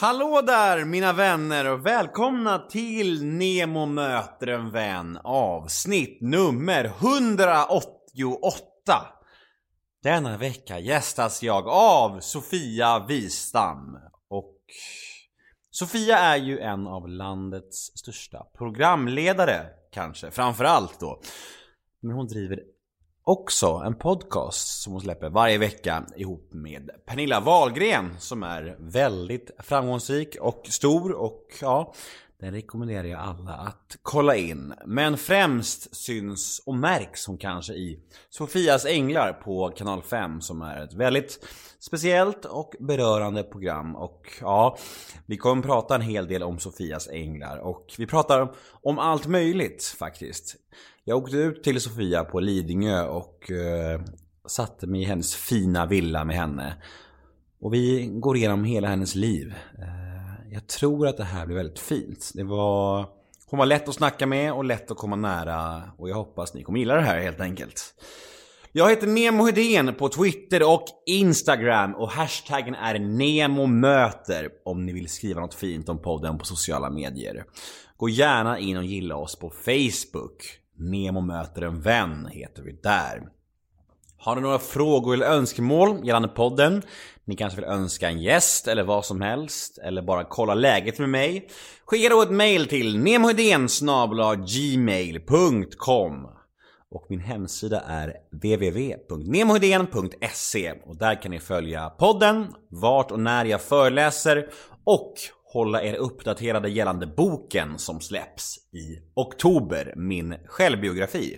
Hallå där mina vänner och välkomna till Nemo möter en vän avsnitt nummer 188. Denna vecka gästas jag av Sofia Wistam och Sofia är ju en av landets största programledare kanske, framförallt då. Men hon driver också en podcast som hon släpper varje vecka ihop med Pernilla Wahlgren som är väldigt framgångsrik och stor och ja, den rekommenderar jag alla att kolla in. Men främst syns och märks hon kanske i Sofias Änglar på kanal 5 som är ett väldigt speciellt och berörande program och ja, vi kommer prata en hel del om Sofias Änglar och vi pratar om allt möjligt faktiskt. Jag åkte ut till Sofia på Lidingö och eh, satte mig i hennes fina villa med henne. Och vi går igenom hela hennes liv. Eh, jag tror att det här blir väldigt fint. Det var... Hon var lätt att snacka med och lätt att komma nära och jag hoppas ni kommer gilla det här helt enkelt. Jag heter Nemo Hedén på Twitter och Instagram och hashtaggen är NEMOMÖTER om ni vill skriva något fint om podden på sociala medier. Gå gärna in och gilla oss på Facebook. Nemo möter en vän heter vi där. Har ni några frågor eller önskemål gällande podden? Ni kanske vill önska en gäst eller vad som helst eller bara kolla läget med mig? Skicka då ett mail till gmail.com och min hemsida är www.nemohedén.se och där kan ni följa podden, vart och när jag föreläser och hålla er uppdaterade gällande boken som släpps i oktober, min självbiografi.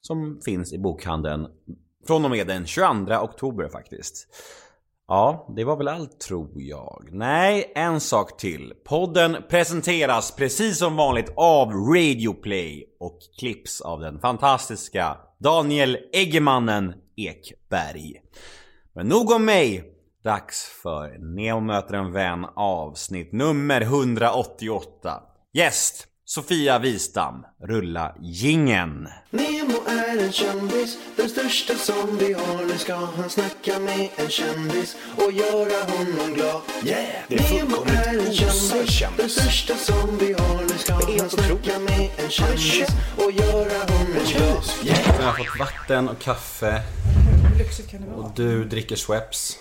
Som finns i bokhandeln från och med den 22 oktober faktiskt. Ja, det var väl allt tror jag. Nej, en sak till. Podden presenteras precis som vanligt av Radioplay och klipps av den fantastiska Daniel Eggemannen Ekberg. Men nog om mig. Dags för Neo möter en vän avsnitt nummer 188. Gäst Sofia Wistam. Rulla gingen. Nemo är en kändis, den största som vi har. Nu ska han snacka med en kändis och göra honom glad. Yeah! Det är Nemo är en kändis, den största som vi har. Nu ska han snacka med en kändis och göra honom glad. Jag har fått vatten och kaffe Hur lyxigt kan det vara? och du dricker Schweppes.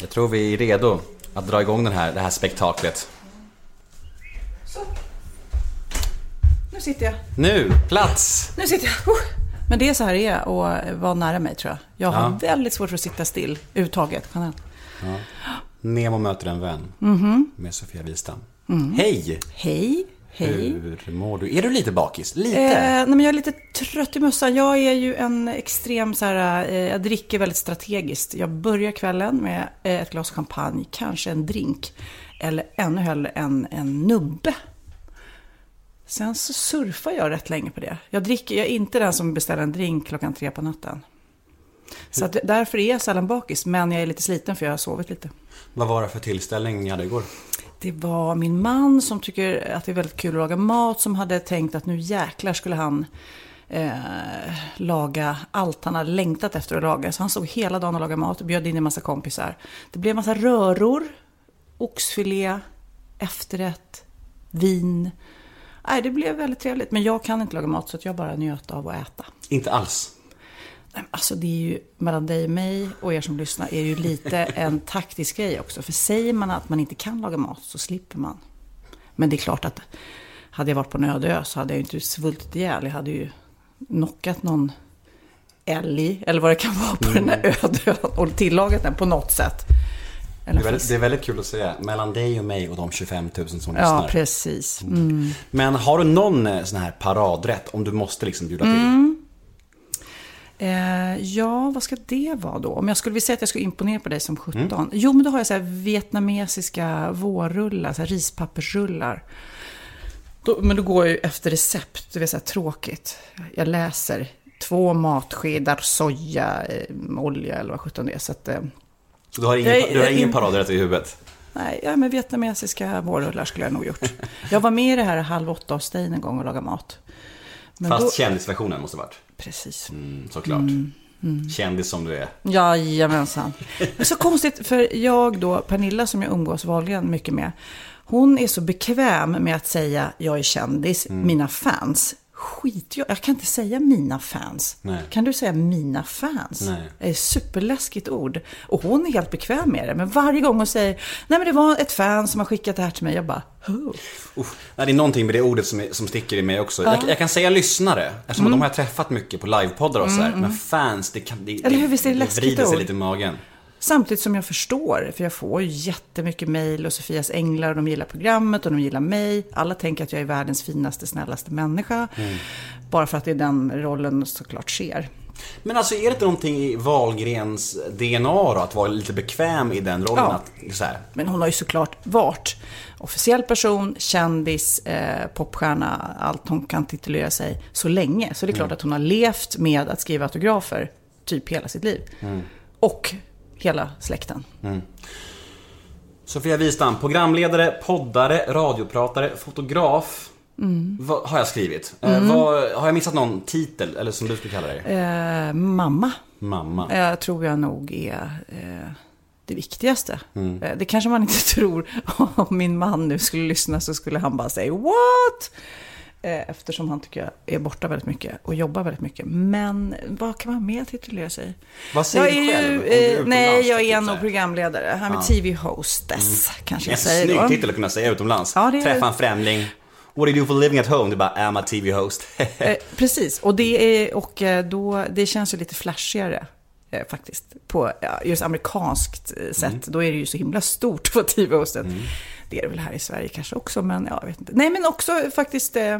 Jag tror vi är redo att dra igång den här, det här spektaklet. Så. Nu sitter jag. Nu, plats! Nu sitter jag. Men det är så här det är att vara nära mig tror jag. Jag har Ja. väldigt svårt för att sitta still överhuvudtaget. generellt. Nemo möter en vän Mhm. med Sofia Wistam. Hej! Hej. Hej. Hur mår du? Är du lite bakis? Lite? Eh, nej men jag är lite trött i mössan. Jag är ju en extrem så här, eh, jag dricker väldigt strategiskt. Jag börjar kvällen med eh, ett glas champagne, kanske en drink. Eller ännu hellre en, en nubbe. Sen så surfar jag rätt länge på det. Jag, dricker, jag är inte den som beställer en drink klockan tre på natten. Så att, därför är jag sällan bakis, men jag är lite sliten för jag har sovit lite. Vad var det för tillställning ni hade igår? Det var min man som tycker att det är väldigt kul att laga mat som hade tänkt att nu jäklar skulle han eh, laga allt han hade längtat efter att laga. Så han såg hela dagen och lagade mat och bjöd in en massa kompisar. Det blev en massa röror, oxfilé, efterrätt, vin. Nej, det blev väldigt trevligt. Men jag kan inte laga mat så att jag bara njöt av att äta. Inte alls. Alltså det är ju, mellan dig och mig och er som lyssnar, är ju lite en taktisk grej också. För säger man att man inte kan laga mat så slipper man. Men det är klart att hade jag varit på en öde ö så hade jag ju inte svultit ihjäl. Jag hade ju knockat någon älg, eller vad det kan vara, på den här öde ön och tillagat den på något sätt. Det Eller är, väldigt, det är väldigt kul att säga. Mellan dig och mig och de 25 000 som Ja, lyssnar. precis. Mm. Men har du någon eh, sån här paradrätt om du måste liksom bjuda till? Mm. Eh, ja, vad ska det vara då? Om jag skulle vilja säga att jag skulle imponera på dig som 17. Jo, men då har jag så vietnamesiska vårrullar, så rispappersrullar. Då, men då går jag ju efter recept, det är så här tråkigt. Jag läser två matskedar soja, eh, olja eller vad sjutton det är. Så att, eh, Så du har ingen, Jag du har ingen in- paradrätt i huvudet? nej, ja, men vietnamesiska vårrullar skulle jag nog gjort. Jag var med i det här Halv åtta hos dig en gång och lagade mat. Men Fast då, kändisversionen måste varit. Precis. Mm, såklart. Kändis som du är. Jajamensan. Är så konstigt, för jag då, Pernilla som jag umgås vanligen mycket med, hon är så bekväm med att säga jag är kändis, Mm. mina fans. Skit, jag, jag kan inte säga mina fans. Nej. Kan du säga mina fans? Nej. Det är ett superläskigt ord. Och hon är helt bekväm med det. Men varje gång hon säger, nej men det var ett fan som har skickat det här till mig, jag bara, oh. Uff, nej, det är någonting med det ordet som, är, som sticker i mig också. Jag, jag kan säga lyssnare, eftersom Mm. de har jag träffat mycket på livepoddar och så här. Men fans, det kan... Det, Eller hur, visst är det läskigt vrider sig ord? lite i magen. Samtidigt som jag förstår, för jag får ju jättemycket mejl och Sofias änglar och de gillar programmet och de gillar mig. Alla tänker att jag är världens finaste, snällaste människa. Bara för att det är den rollen såklart sker. Men alltså är det inte någonting i Wahlgrens DNA då? Att vara lite bekväm i den rollen? Ja. Att, så här, Men hon har ju såklart varit officiell person, kändis, eh, popstjärna, allt hon kan titulera sig så länge. Så det är klart att hon har levt med att skriva autografer typ hela sitt liv. Och hela släkten. Sofia Wistam, programledare, poddare, radiopratare, fotograf. Mm. Vad har jag skrivit? Eh, vad, har jag missat någon titel? Eller som du skulle kalla dig? Eh, mamma. Mamma. eh, tror jag nog är eh, det viktigaste. Mm. Eh, det kanske man inte tror. Om min man nu skulle lyssna så skulle han bara säga what? Eh, eftersom han tycker jag är borta väldigt mycket och jobbar väldigt mycket. Men vad kan man mer titulera sig? Vad säger jag du själv? ju, eh, nej, jag typ är nog programledare. Han är Ja. TV-hostess, kanske En jag säger snygg då. titel att kunna säga utomlands. Ja, är- Träffa en främling. What do you do for living at home? Du bara, I'm a TV-host. Eh, precis, och, det, är, och eh, då, det känns ju lite flashigare. eh, Faktiskt, på just amerikanskt sätt. Då är det ju så himla stort på TV-hostet. Det är det väl här i Sverige kanske också, men ja, jag vet inte. Nej, men också faktiskt eh,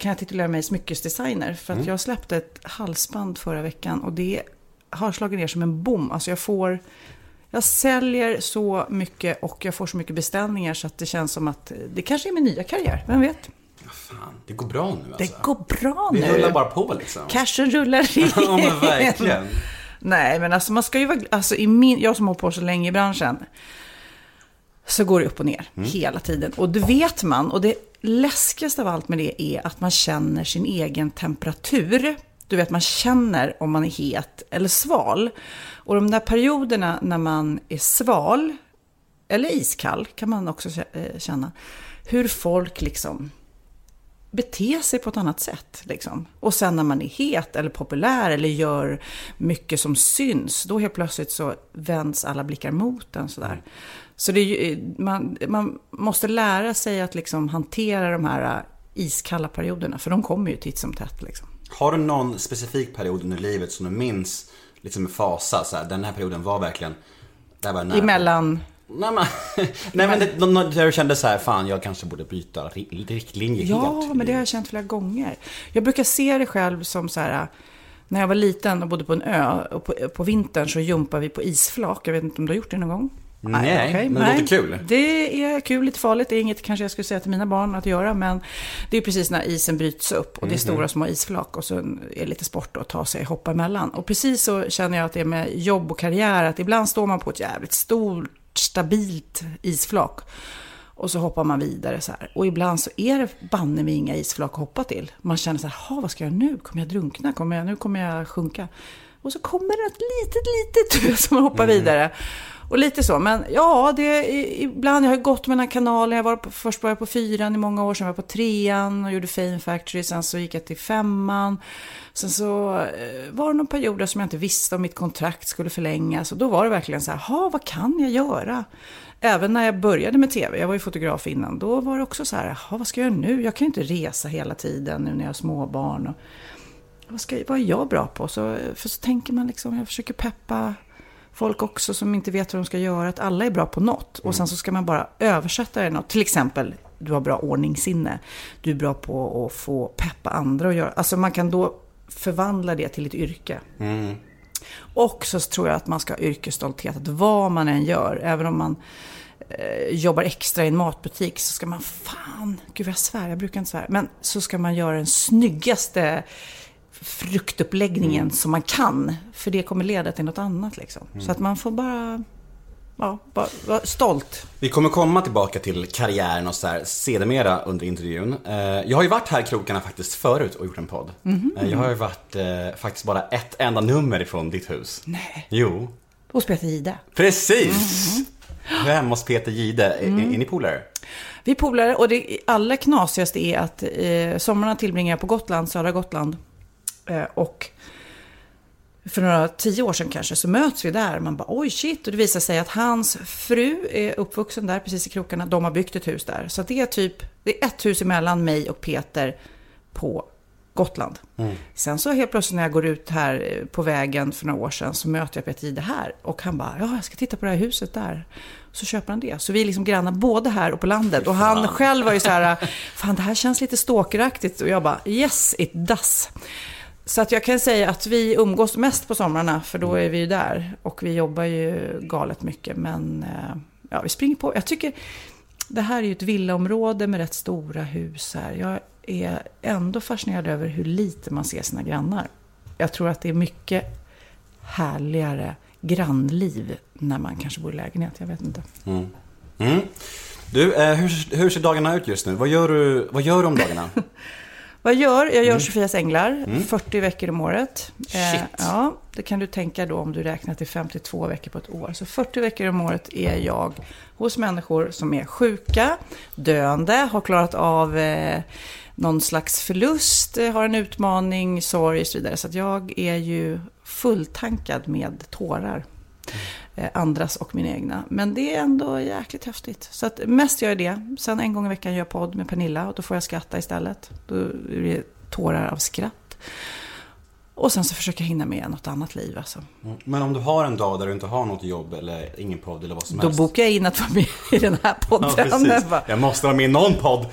kan jag titulera mig smyckesdesigner. För att jag släppte ett halsband förra veckan och det har slagit ner som en bom. Alltså jag får... Jag säljer så mycket och jag får så mycket beställningar så att det känns som att det kanske är min nya karriär. Vem vet? Fan, det går bra nu alltså. Det går bra Vi nu. rullar bara på liksom. Cashen rullar in. ja men verkligen. Nej, men alltså man ska ju vara... Alltså i min, jag som har hållit på så länge i branschen. Så går det upp och ner hela tiden. Och det vet man. Och det läskigaste av allt med det är att man känner sin egen temperatur. Du vet, man känner om man är het eller sval. Och de där perioderna när man är sval, eller iskall, kan man också eh, känna. Hur folk liksom bete sig på ett annat sätt. Liksom. Och sen när man är het eller populär eller gör mycket som syns, då helt plötsligt så vänds alla blickar mot en sådär. Så det är ju, man, man måste lära sig att liksom hantera de här iskalla perioderna, för de kommer ju titt som tätt. Liksom. Har du någon specifik period under livet som du minns liksom med fasa? Så här, den här perioden var verkligen... Det här var nära. Emellan, Nej men, nej, men det, där du kände så här, fan jag kanske borde byta ri- riktlinje ja, helt. men det har jag känt flera gånger. Jag brukar se det själv som så här, när jag var liten och bodde på en ö, och på, på vintern så jumpade vi på isflak. Jag vet inte om du har gjort det någon gång? Nej, okej, men det låter kul. Det är kul, lite farligt. Det är inget kanske jag skulle säga till mina barn att göra. Men det är precis när isen bryts upp och det är Mhm. stora små isflak och så är det lite sport att ta sig hoppa emellan. Och precis så känner jag att det är med jobb och karriär. Att ibland står man på ett jävligt stort, stabilt isflak. Och så hoppar man vidare så här. Och ibland så är det banne mig inga isflak att hoppa till. Man känner så här, "Ha, vad ska jag göra nu? Kommer jag drunkna? Kommer jag, nu kommer jag sjunka. Och så kommer det ett litet, litet som hoppar vidare. Och lite så. Men ja, det är, ibland, jag har gått mellan kanaler. Jag var på, först var jag på fyran i många år, sen var jag på trean och gjorde Fame Factory. Sen så gick jag till femman. Sen så eh, var det någon period som jag inte visste om mitt kontrakt skulle förlängas. Och då var det verkligen så här, ha, vad kan jag göra? Även när jag började med tv, jag var ju fotograf innan, då var det också så här, ha, vad ska jag göra nu? Jag kan ju inte resa hela tiden nu när jag har småbarn. Och, vad, ska, vad är jag bra på? Så, eh, för så tänker man liksom, jag försöker peppa folk också som inte vet vad de ska göra. Att alla är bra på något. Och sen så ska man bara översätta det något. Till exempel, du har bra ordningssinne. Du är bra på att få peppa andra att göra. Alltså man kan då förvandla det till ett yrke. Och så tror jag att man ska ha yrkesstolthet. Att vad man än gör, även om man eh, jobbar extra i en matbutik så ska man fan, gud vad jag svär, jag brukar inte svära. Men så ska man göra den snyggaste fruktuppläggningen som man kan. För det kommer leda till något annat liksom. Så att man får bara ja, var, var stolt. Vi kommer komma tillbaka till karriären och så här sedermera under intervjun. Eh, Jag har ju varit här i krokarna faktiskt förut och gjort en podd. Eh, Jag har ju varit eh, faktiskt bara ett enda nummer ifrån ditt hus. Nej. Jo, Hos Peter Jihde. precis! Är hemma hos Peter Gide. Är, är ni polare? Vi är polare och det allra knasigaste är att eh, sommarna tillbringar jag på Gotland, södra Gotland. Eh, och för några tio år sedan kanske så möts vi där. Man bara oj shit. Och det visar sig att hans fru är uppvuxen där precis i krokarna. De har byggt ett hus där. Så det är typ, det är ett hus emellan mig och Peter på Gotland. Sen så helt plötsligt när jag går ut här eh, på vägen för några år sedan så möter jag Peter Jihde här. Och han bara, ja jag ska titta på det här huset där. Så köper han det. Så vi är liksom grannar både här och på landet. Och han själv var ju så här, fan det här känns lite stalkeraktigt. Och jag bara, yes it does. Så att jag kan säga att vi umgås mest på somrarna, för då är vi ju där. Och vi jobbar ju galet mycket, men eh, ja, vi springer på. Jag tycker, det här är ju ett villaområde med rätt stora hus här. Jag är ändå fascinerad över hur lite man ser sina grannar. Jag tror att det är mycket härligare grannliv när man kanske bor i lägenhet, jag vet inte. Mm. Du, eh, hur, hur ser dagarna ut just nu? Vad gör du, vad gör du om dagarna? Vad jag gör? Jag gör Sofias Änglar, 40 veckor om året. Eh, Shit. ja, det kan du tänka då om du räknar till 52 veckor på ett år. Så 40 veckor om året är jag hos människor som är sjuka, döende, har klarat av eh, någon slags förlust, eh, har en utmaning, sorg och så vidare. Så jag är ju fulltankad med tårar. Eh, andras och mina egna. Men det är ändå jäkligt häftigt. Så att mest gör jag det. Sen en gång i veckan gör jag podd med Pernilla och då får jag skratta istället. Då är det tårar av skratt. Och sen så försöker jag hinna med något annat liv alltså. Men om du har en dag där du inte har något jobb eller ingen podd eller vad som Då helst. bokar jag in att vara med i den här Ja, podden. precis. Bara, Jag måste vara med i någon podd.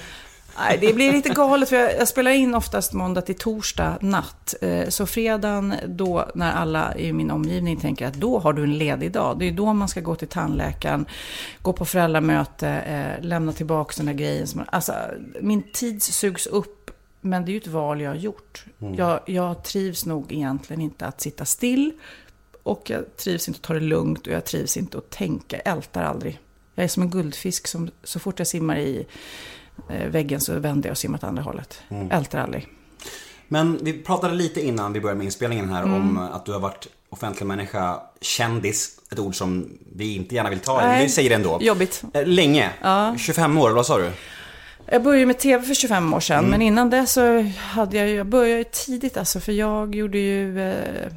Nej, det blir lite galet för jag, jag spelar in oftast måndag till torsdag natt. Eh, Så fredagen då när alla i min omgivning tänker att då har du en ledig dag. Det är då man ska gå till tandläkaren, gå på föräldramöte, eh, lämna tillbaka den där grejen. Alltså, min tid sugs upp, men det är ju ett val jag har gjort. Jag, jag trivs nog egentligen inte att sitta still. Och jag trivs inte att ta det lugnt och jag trivs inte att tänka. Jag ältar aldrig. Jag är som en guldfisk som så fort jag simmar i väggen så vänder jag och simmar åt andra hållet. Ältar aldrig. Men vi pratade lite innan vi började med inspelningen här Mm. om att du har varit offentlig människa, kändis, ett ord som vi inte gärna vill ta, Nej. men vi säger det ändå. Jobbigt. Eh, Länge. Ja. 25 år, vad sa du? Jag började med tv för 25 år sedan, men innan det så hade jag jag började tidigt alltså, för jag gjorde ju, eh,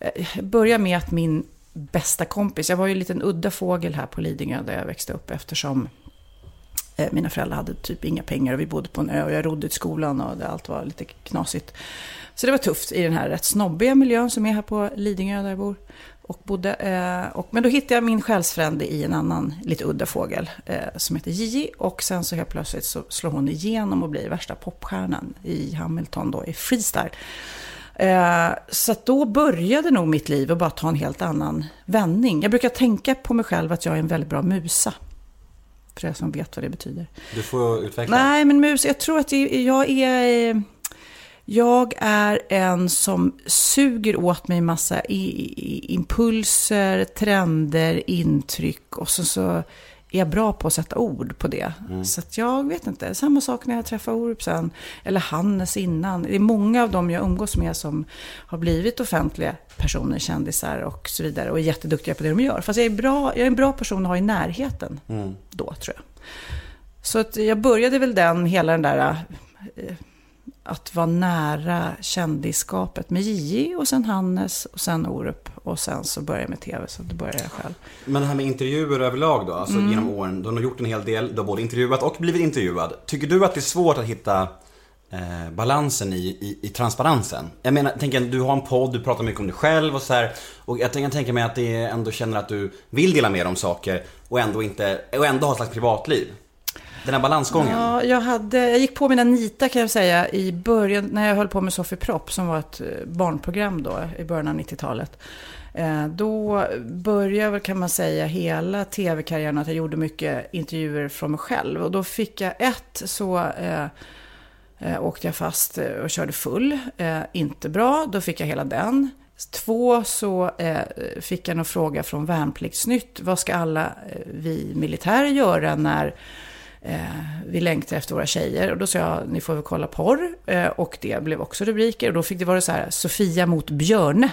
eh, började med att min bästa kompis, jag var ju en liten udda fågel här på Lidingö där jag växte upp eftersom eh, Eh, mina föräldrar hade typ inga pengar och vi bodde på en ö och jag rodde ut skolan och det, allt var lite knasigt. Så det var tufft i den här rätt snobbiga miljön som är här på Lidingö där jag bor. Och bodde, eh, och, men då hittade jag min själsfrände i en annan lite udda fågel eh, som heter Gigi. Och sen så helt plötsligt så slår hon igenom och blir värsta popstjärnan i Hamilton då i freestyle. Så att då började nog mitt liv att bara ta en helt annan vändning. Jag brukar tänka på mig själv att jag är en väldigt bra musa. För er som vet vad det betyder. Du får utveckla. Nej, men mus, jag tror att jag jag är... Jag är en som suger åt mig massa i, i, impulser, trender, intryck och så, så är jag bra på att sätta ord på det. Så att jag vet inte, samma sak när jag träffar Orup sen, eller Hannes innan. Det är många av dem jag umgås med som har blivit offentliga personer, kändisar och så vidare och är jätteduktiga på det de gör. Fast jag är, bra, jag är en bra person att ha i närheten då, tror jag. Så att jag började väl den, hela den där eh, att vara nära kändisskapet med Gigi och sen Hannes och sen Orup och sen så började jag med tv så då började jag själv. Men det här med intervjuer överlag då, alltså Mm. genom åren. Du har gjort en hel del, du har både intervjuat och blivit intervjuad. Tycker du att det är svårt att hitta eh, balansen i, i, i transparensen? Jag menar, tänker du har en podd, du pratar mycket om dig själv och så här. Och jag kan tänka mig att det ändå känner att du vill dela med dig om saker och ändå inte, och ändå ha ett slags privatliv. Den här balansgången. Ja, jag, hade, jag gick på mina nitar kan jag säga i början när jag höll på med Sofie Propp som var ett eh, barnprogram då i början av 90-talet. Eh, då började väl kan man säga hela tv-karriären att jag gjorde mycket intervjuer från mig själv. Och då fick jag ett så eh, eh åkte jag fast och körde full. Eh, inte bra, då fick jag hela den. Två så eh, fick jag en fråga från Värnpliktsnytt. Vad ska alla vi militärer göra när vi längtar efter våra tjejer? Och då sa jag, ni får väl kolla porr. Eh, och det blev också rubriker. Och då fick det vara så här, Sofia mot Björne.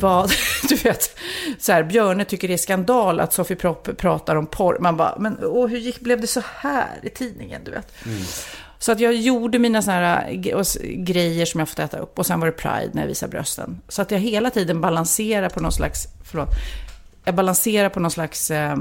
Vad, du vet, så här, Björne tycker det är skandal att Sofie Propp pratar om porr. Man bara, men åh, hur gick, blev det så här i tidningen, du vet? Så att jag gjorde mina såna här s- grejer som jag fått äta upp. Och sen var det Pride när jag visade brösten. Så att jag hela tiden balanserar på någon slags, förlåt, jag balanserar på någon slags, eh, eh,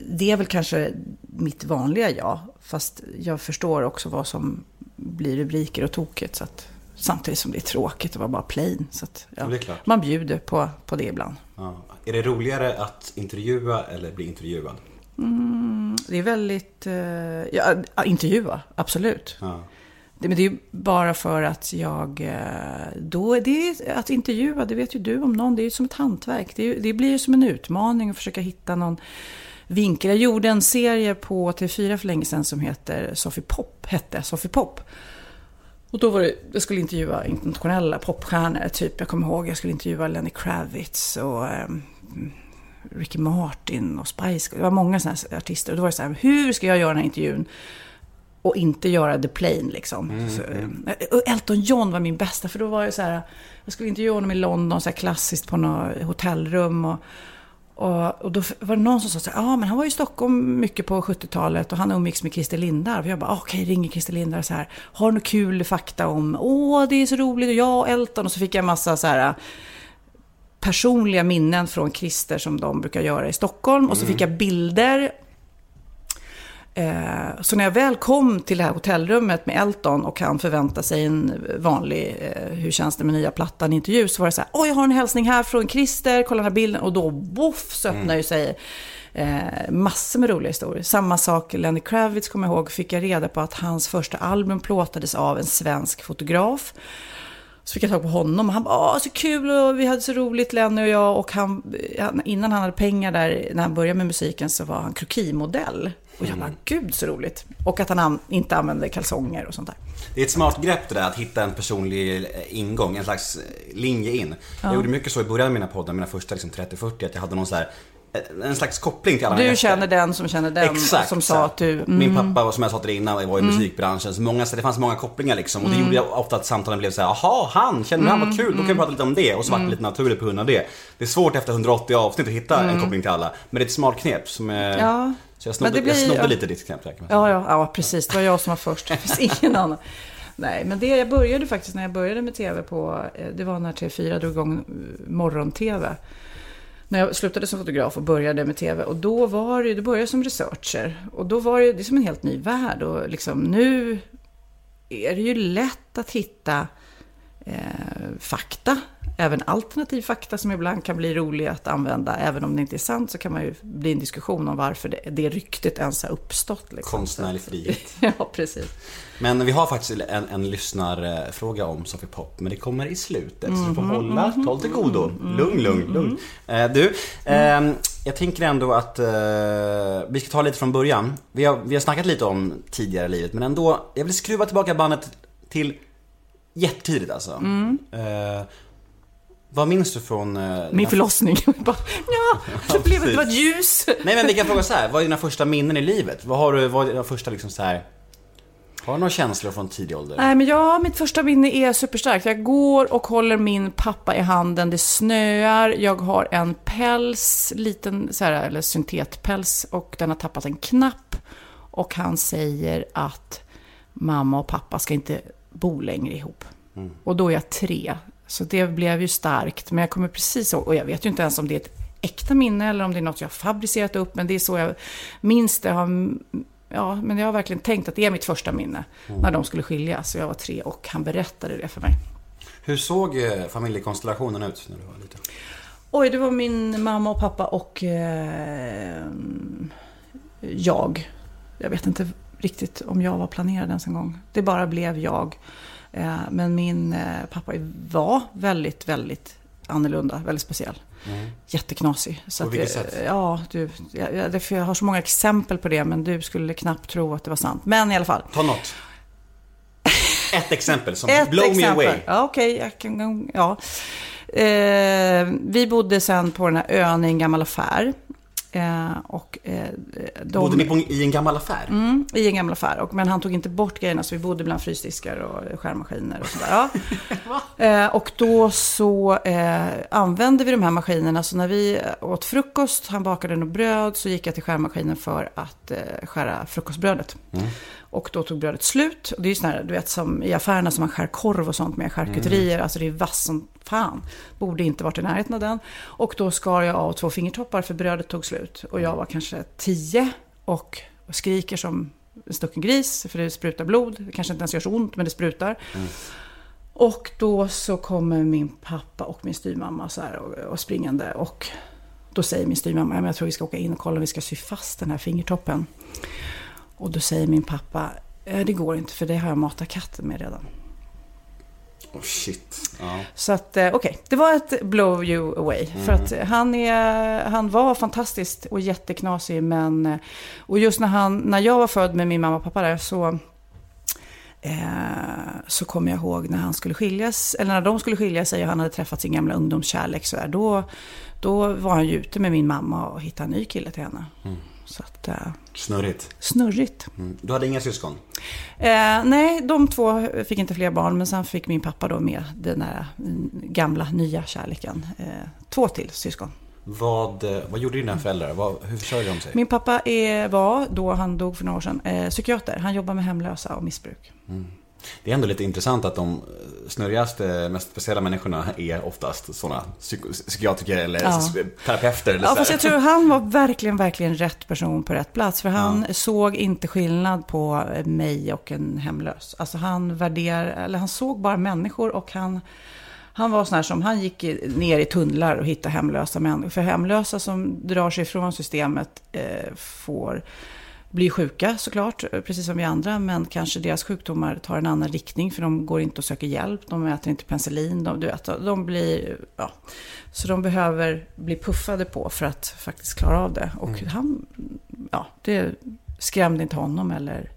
det är väl kanske mitt vanliga jag. Fast jag förstår också vad som blir rubriker och tokigt. Så att, samtidigt som det är tråkigt att vara bara plain. Så att, ja, man bjuder på, på det ibland. Ja. Är det roligare att intervjua eller bli intervjuad? Det är väldigt, eh, ja, intervjua, absolut. Ja. Det, men det är ju bara för att jag... Eh, då är det att intervjua, det vet ju du om någon, det är ju som ett hantverk. Det, är, det blir ju som en utmaning att försöka hitta någon vinkel. Jag gjorde en serie på TV4 för länge sedan som heter Sofie Pop, hette Sofie Pop. Och då var det, jag skulle intervjua internationella popstjärnor, typ jag kommer ihåg, jag skulle intervjua Lenny Kravitz och ehm, Ricky Martin och Spice Det var många sådana här artister. Och då var det så här, hur ska jag göra den här intervjun? Och inte göra the plain liksom. Så, eh, och Elton John var min bästa, för då var det så här, jag skulle intervjua honom i London, så här klassiskt på något hotellrum. Och, och, och då var det någon som sa så ja men han var ju i Stockholm mycket på 70-talet och han umgicks med Christer Lindarw. Jag bara, okej, ringer Christer Lindarw så här, har du något kul fakta om, åh det är så roligt och jag och Elton. Och så fick jag en massa så här personliga minnen från Christer som de brukar göra i Stockholm. Och så fick jag bilder. Eh, Så när jag väl kom till det här hotellrummet med Elton och han förväntar sig en vanlig eh, hur känns det med nya plattan intervju så var det så här, oj jag har en hälsning här från Christer, kolla den här bilden och då boff så öppnar ju sig eh, massor med roliga historier. Samma sak, Lenny Kravitz kommer jag ihåg, fick jag reda på att hans första album plåtades av en svensk fotograf. Så fick jag tag på honom och han bara, åh så kul och vi hade så roligt Lenny och jag. Och han- innan han hade pengar där, när han började med musiken så var han krokimodell. Och jag bara, gud så roligt. Och att han an, inte använde kalsonger och sånt där. Det är ett smart grepp det där att hitta en personlig eh, ingång, en slags eh, linje in. Jag gjorde mycket så i början av mina poddar, mina första liksom 30-40, att jag hade någon så här eh, en slags koppling till alla Du känner den som känner den Exakt. som sa att du... Mm, Min pappa, som jag sa till dig innan, var i musikbranschen. Så många, så det fanns många kopplingar liksom. Och det gjorde jag ofta att samtalen blev så här: jaha, han, känner du han, vad kul, då kan vi prata lite om det. Och så var det lite naturligt på grund av det. Det är svårt efter 180 avsnitt att hitta en koppling till alla. Men det är ett smart knep som är... Ja. Så jag snodde, Men det blir- jag snodde ja. lite ditt säga. Ja, ja, ja, precis. Det var jag som var först. Det finns ingen annan. Nej, men det jag började faktiskt när jag började med tv på, eh, det var när TV4 drog igång eh, morgon-tv. När jag slutade som fotograf och började med tv. Och då var det, då började jag som researcher. Och då var det, det är som en helt ny värld. Och liksom nu är det ju lätt att hitta eh, fakta. Även alternativ fakta som ibland kan bli rolig att använda. Även om det inte är sant så kan man ju bli en diskussion om varför det, det ryktet ens har uppstått. Liksom. Konstnärlig frihet. ja, precis. Men vi har faktiskt en, en lyssnarfråga om Sofie Pop, men det kommer i slutet. Så du får hålla, ta lite godo. Lugn, lugn, lugn. Eh, du, ehm, jag tänker ändå att eh, vi ska ta lite från början. Vi har, vi har snackat lite om tidigare i livet, men ändå, jag vill skruva tillbaka bandet till jättetidigt alltså. Vad minns du från... eh, Min förlossning. Ja, det blev det var ett ljus. Nej men vi kan fråga så här. vad är dina första minnen i livet? Vad har du, vad är dina första liksom så här... Har du några känslor från tidig ålder? Nej, men ja, mitt första minne är superstarkt. Jag går och håller min pappa i handen. Det snöar. Jag har en päls, liten så här, eller syntetpäls, och den har tappat en knapp. Och han säger att mamma och pappa ska inte bo längre ihop. Och då är jag tre. Så det blev ju starkt. Men jag kommer precis ihåg, och jag vet ju inte ens om det är ett äkta minne eller om det är något jag har fabricerat upp. Men det är så jag minns det. Har Ja, men jag har verkligen tänkt att det är mitt första minne. När de skulle skiljas. Jag var tre och han berättade det för mig. Hur såg eh, familjekonstellationen ut när du var liten? Oj, det var min mamma och pappa och eh, jag. Jag vet inte riktigt om jag var planerad ens en gång. Det bara blev jag. Eh, men min eh, pappa var väldigt, väldigt annorlunda, väldigt speciell. Jätteknasig. Så På vilket eh, sätt? Ja, du, jag, jag, har så många exempel på det, men du skulle knappt tro att det var sant. Men i alla fall. Ta något. ett exempel som Ett blow exempel. me away. Ja, okej. jag kan... Ja. Eh, vi bodde sen på den här ön i en gammal affär. Eh, och eh, de... Bodde ni på, i en gammal affär? Mm, I en gammal affär. Och, men han tog inte bort grejerna så vi bodde bland frysdiskar och skärmaskiner och sådär. Ja. eh, och då så eh, använde vi de här maskinerna. Så när vi åt frukost, han bakade något bröd, så gick jag till skärmaskinen för att eh, skära frukostbrödet. Och då tog brödet slut. Och det är ju sån här, du vet som i affärerna som man skär korv och sånt med charkuterier. Alltså det är vass som fan. Borde inte varit i närheten av den. Och då skar jag av två fingertoppar för brödet tog slut. Och jag var kanske tio och skriker som en stucken gris. För det sprutar blod. Det kanske inte ens gör så ont men det sprutar. Och då så kommer min pappa och min styvmamma så här och, och springande. Och då säger min styvmamma, "Ja, men jag tror vi ska åka in och kolla om vi ska sy fast den här fingertoppen. Och då säger min pappa, "Eh, det går inte för det har jag matat katten med redan. Oh, shit. Ja. Så att eh, okej, det var ett blow you away. För att han, är, han var fantastiskt och jätteknasig. Men, eh, och just när, han, när jag var född med min mamma och pappa där så, eh, så kommer jag ihåg när han skulle skiljas, eller när de skulle skilja sig och han hade träffat sin gamla ungdomskärlek. Så där, då, då var han ju ute med min mamma och hittade en ny kille till henne. Så att, eh, Snurrigt. snurrigt. Mm. Du hade inga syskon? Eh, nej, de två fick inte fler barn, men sen fick min pappa då med den där mm, gamla, nya kärleken. Eh, två till syskon. Vad, eh, vad gjorde dina föräldrar? Vad, hur försörjde de sig? Min pappa är, var, då han dog för några år sedan, eh, psykiater. Han jobbar med hemlösa och missbruk. Det är ändå lite intressant att de snurrigaste, mest speciella människorna är oftast sådana psyko- psykiatriker eller Ja. terapeuter. Eller Ja, fast jag tror han var verkligen, verkligen rätt person på rätt plats. För han såg inte skillnad på mig och en hemlös. Alltså han värderar, eller han såg bara människor och han, han var sån här som, han gick ner i tunnlar och hittade hemlösa människor. För hemlösa som drar sig ifrån systemet eh, får bli sjuka såklart, precis som vi andra. Men kanske deras sjukdomar tar en annan riktning för de går inte och söker hjälp. De äter inte penicillin. De, du vet, de blir, ja. Så de behöver bli puffade på för att faktiskt klara av det. Och han, ja, det skrämde inte honom eller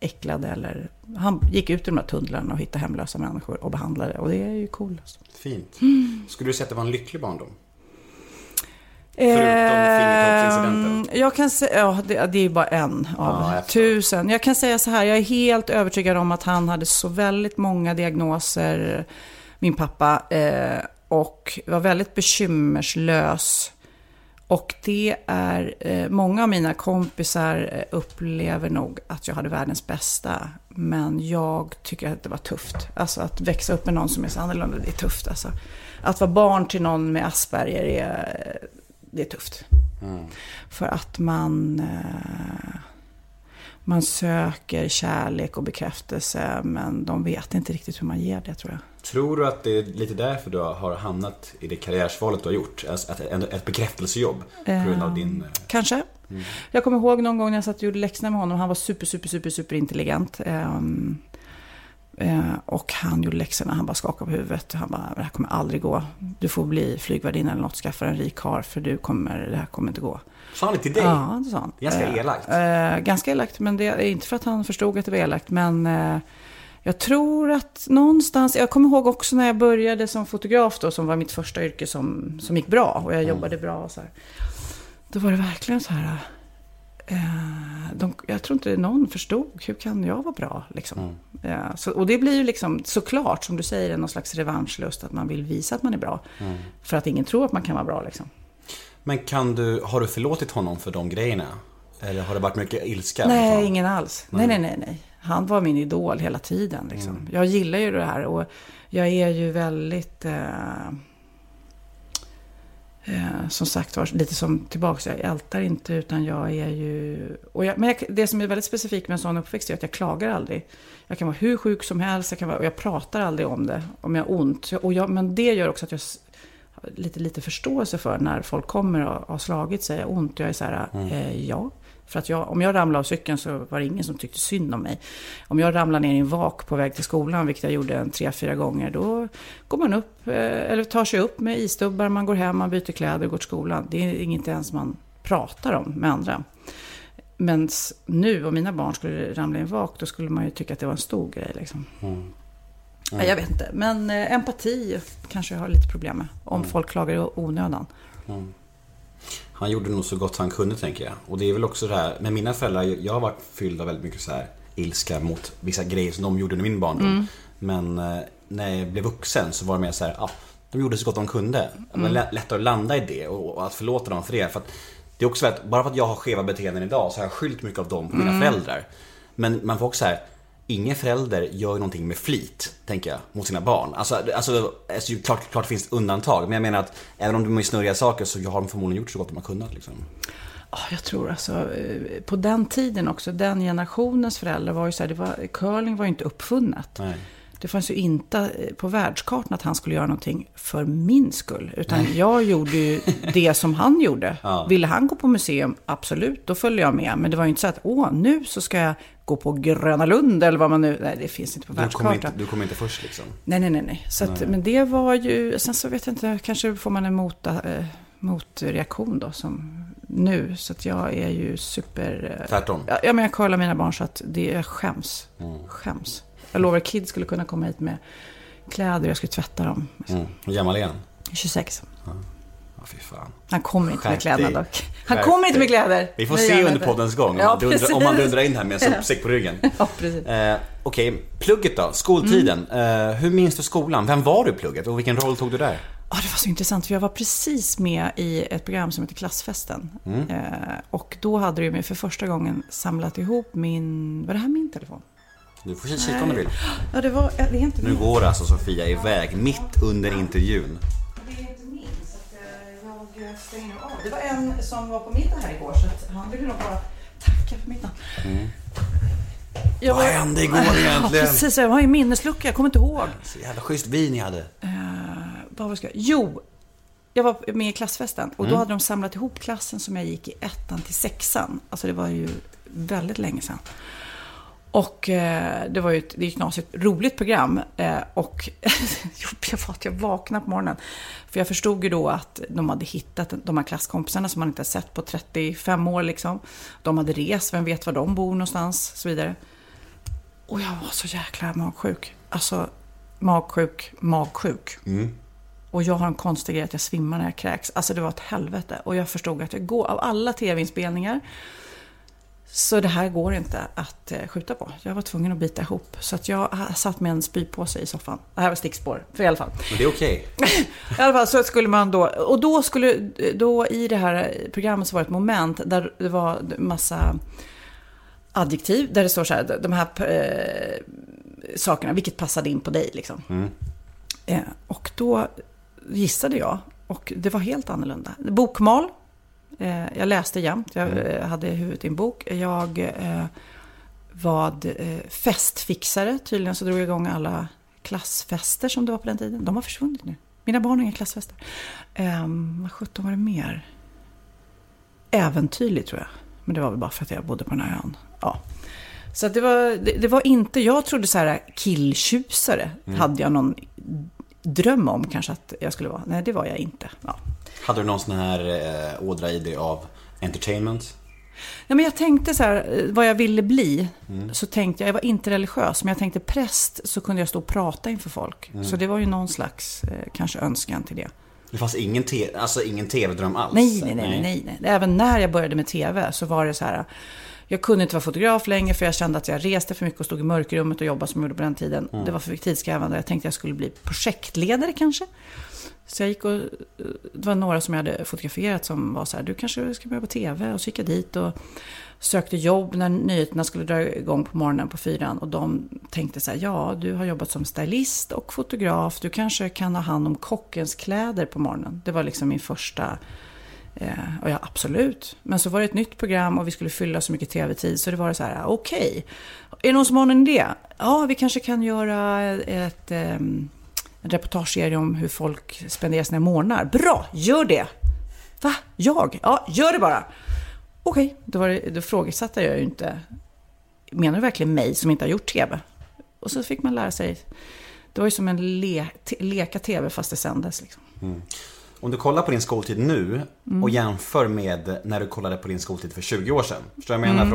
äcklade eller... Han gick ut i de här tunnlarna och hittade hemlösa människor och behandlade. Och det är ju coolt. Fint. Mm. Skulle du säga att det var en lycklig barndom? Förutom fingertoppsincidenten. Ehm, Jag kan säga, ja det, det är ju bara en av Ja, tusen. Jag kan säga så här, jag är helt övertygad om att han hade så väldigt många diagnoser, min pappa, eh, och var väldigt bekymmerslös. Och det är, eh, många av mina kompisar eh, upplever nog att jag hade världens bästa. Men jag tycker att det var tufft. Alltså att växa upp med någon som är så annorlunda, det är tufft. Alltså. Att vara barn till någon med Asperger är, det är tufft. För att man, eh, man söker kärlek och bekräftelse men de vet inte riktigt hur man ger det tror jag. Tror du att det är lite därför du har hamnat i det karriärsvalet du har gjort? Alltså att ett, ett bekräftelsejobb på grund av din... eh, Kanske. Jag kommer ihåg någon gång när jag satt och gjorde läxorna med honom. Han var super, super, super, super intelligent. Eh, och han gjorde läxorna. Han bara skakade på huvudet. Han bara, det här kommer aldrig gå. Du får bli flygvärdinna eller något. Skaffa en rik karl för du kommer, det här kommer inte gå. Sa han det till dig? Ja, det sa han. Ganska Eh, elakt. Eh, ganska elakt, men det är inte för att han förstod att det var elakt. Men eh, jag tror att någonstans, jag kommer ihåg också när jag började som fotograf då, som var mitt första yrke som, som gick bra och jag jobbade bra och så här. Då var det verkligen så här, de, jag tror inte någon förstod, hur kan jag vara bra liksom? Eh, så, och det blir ju liksom såklart, som du säger, någon slags revanschlust, att man vill visa att man är bra. För att ingen tror att man kan vara bra liksom. Men kan du, har du förlåtit honom för de grejerna? Eller har det varit mycket ilska? Nej, honom? ingen alls. Nej, nej, nej, nej. Han var min idol hela tiden. Liksom. Jag gillar ju det här och jag är ju väldigt... Eh, eh, som sagt var, lite som tillbaka, jag ältar inte utan jag är ju... Jag, men jag, det som är väldigt specifikt med en sån uppväxt är att jag klagar aldrig. Jag kan vara hur sjuk som helst, jag kan vara, och jag pratar aldrig om det, om jag har ont. Och jag, men det gör också att jag har lite, lite förståelse för när folk kommer och har slagit sig ont. Jag är så här, eh, ja. För att jag, om jag ramlade av cykeln så var det ingen som tyckte synd om mig. Om jag ramlade ner i en vak på väg till skolan, vilket jag gjorde en tre, fyra gånger, då går man upp, eh, eller tar sig upp med isstubbar, man går hem, man byter kläder och går till skolan. Det är inget ens man pratar om med andra. Men nu, om mina barn skulle ramla i en vak, då skulle man ju tycka att det var en stor grej. Liksom. Ja, jag vet inte. Men eh, empati kanske jag har lite problem med. Om folk klagar i onödan. Han gjorde nog så gott han kunde tänker jag. Och det är väl också det här, med mina föräldrar, jag har varit fylld av väldigt mycket så här ilska mot vissa grejer som de gjorde under min barndom. Men eh, när jag blev vuxen så var det mer så här, ja, de gjorde så gott de kunde. Det var lä- lättare att landa i det och, att förlåta dem för det. För att det är också så att bara för att jag har skeva beteenden idag så har jag skyllt mycket av dem på mina föräldrar. Men man får också så här, ingen förälder gör någonting med flit, tänker jag, mot sina barn. Alltså, alltså, alltså klart, klart finns undantag, men jag menar att även om de är snurriga saker så har de förmodligen gjort så gott de har kunnat liksom. Ja, jag tror alltså, eh, på den tiden också, den generationens föräldrar var ju så här, det var, curling var ju inte uppfunnet. Nej. Det fanns ju inte eh, på världskartan att han skulle göra någonting för min skull. Utan jag gjorde ju det som han gjorde. Ja. Ville han gå på museum, absolut, då följde jag med. Men det var ju inte så att, åh, nu så ska jag gå på Gröna Lund eller vad man nu... Nej, det finns inte på Du kommer, världskartan. inte, du kommer inte först liksom. Nej, nej, nej. nej. Så att, Men det var ju, sen så vet jag inte, kanske får man en mot, eh, motreaktion då som nu. Så att jag är ju super... Tvärtom. Ja, men jag kollar mina barn så att det, jag skäms. Mm. Skäms. Jag lovar, Kid skulle kunna komma hit med kläder, jag skulle tvätta dem. Mm. Hur gammal är han? 26. Ja, fy fan. Han kommer inte med Skärp kläderna dig. dock. Han Skärp kommer inte med kläder. Vi får se under poddens gång om, Ja, man, dundrar, om man precis. dundrar in här med en sopsäck på ryggen. Ja. Eh, Okej, plugget då? Skoltiden. Mm. Eh, hur minns du skolan? Vem var du i plugget och vilken roll tog du där? Ja, det var så intressant, för jag var precis med i ett program som heter Klassfesten. Mm. Eh, och då hade du mig för första gången samlat ihop min... Var det här min telefon? Du får kika om du vill. Ja, det var... ja, Det är inte Nu min. går alltså Sofia iväg mitt under intervjun. Det är inte min, så att eh, jag stänger av. Det var en som var på middag här igår, så han ville nog bara tacka för middagen. Jag Vad var- hände igår Ja, egentligen? precis. Jag var i minneslucka, jag kommer inte ihåg. Så jävla schysst vin ni hade. Vad var ska jag? Jo, jag var med i klassfesten och då hade de samlat ihop klassen som jag gick i ettan till sexan. Alltså det var ju väldigt länge sedan. Och eh, det var ju ett, det är ett knasigt roligt program. Eh, och jag var att jag vaknade på morgonen. För jag förstod ju då att de hade hittat de här klasskompisarna som man inte har sett på 35 år liksom. De hade rest, vem vet var de bor någonstans, och så vidare. Och jag var så jäkla magsjuk. Alltså, magsjuk, magsjuk. Och jag har en konstig grej att jag svimmar när jag kräks. Alltså det var ett helvete. Och jag förstod att jag går, av alla tv-inspelningar, så det här går inte att eh, skjuta på. Jag var tvungen att bita ihop. Så att jag satt med en spypåse i soffan. Det här var stickspår, för i alla fall. Men det är okej. I alla fall så skulle man då, och då skulle, då i det här programmet så var det ett moment där det var massa adjektiv, där det står så här, de här eh, sakerna, vilket passade in på dig liksom. Eh, och då gissade jag, och det var helt annorlunda. Bokmal, jag läste jämt, jag eh, hade huvudet i en bok. Jag eh, var eh, festfixare, tydligen så drog jag igång alla klassfester som det var på den tiden. De har försvunnit nu. Mina barn har inga klassfester. Um, vad sjutton var det mer? Äventyrlig tror jag. Men det var väl bara för att jag bodde på den här ön. Ja. Så det, var, det, det var inte, jag trodde så här killtjusare hade jag någon dröm om kanske att jag skulle vara. Nej, det var jag inte. Ja. Hade du någon sån här eh, ådra i dig av entertainment? Ja, men jag tänkte så här, eh, vad jag ville bli. Så tänkte jag, jag var inte religiös, men jag tänkte präst så kunde jag stå och prata inför folk. Så det var ju någon slags, eh, kanske önskan till det. Det fanns ingen, te- alltså, ingen tv-dröm alls? Nej, nej, nej, nej, nej. Även när jag började med tv så var det så här. Jag kunde inte vara fotograf längre för jag kände att jag reste för mycket och stod i mörkrummet och jobbade som jag gjorde på den tiden. Det var för tidskrävande. Jag tänkte jag skulle bli projektledare kanske. Så jag gick och, eh, det var några som jag hade fotograferat som var så här, du kanske ska börja på tv. Och så gick jag dit och sökte jobb när nyheterna skulle dra igång på morgonen på fyran. Och de tänkte så här, ja du har jobbat som stylist och fotograf. Du kanske kan ha hand om kockens kläder på morgonen. Det var liksom min första Eh, och ja, absolut. Men så var det ett nytt program och vi skulle fylla så mycket tv-tid. Så det var så här, okej. Är det någon som har en idé? Ja, vi kanske kan göra ett, Eh, en reportageserie om hur folk spenderar sina morgnar. Bra, gör det! Va? Jag? Ja, gör det bara! Okej, då, var det, då frågasatte jag ju inte. Menar du verkligen mig som inte har gjort tv? Och så fick man lära sig. Det var ju som en le, leka tv fast det sändes. Liksom. Om du kollar på din skoltid nu Mm. och jämför med när du kollade på din skoltid för 20 år sedan. Förstår du vad jag Mm. menar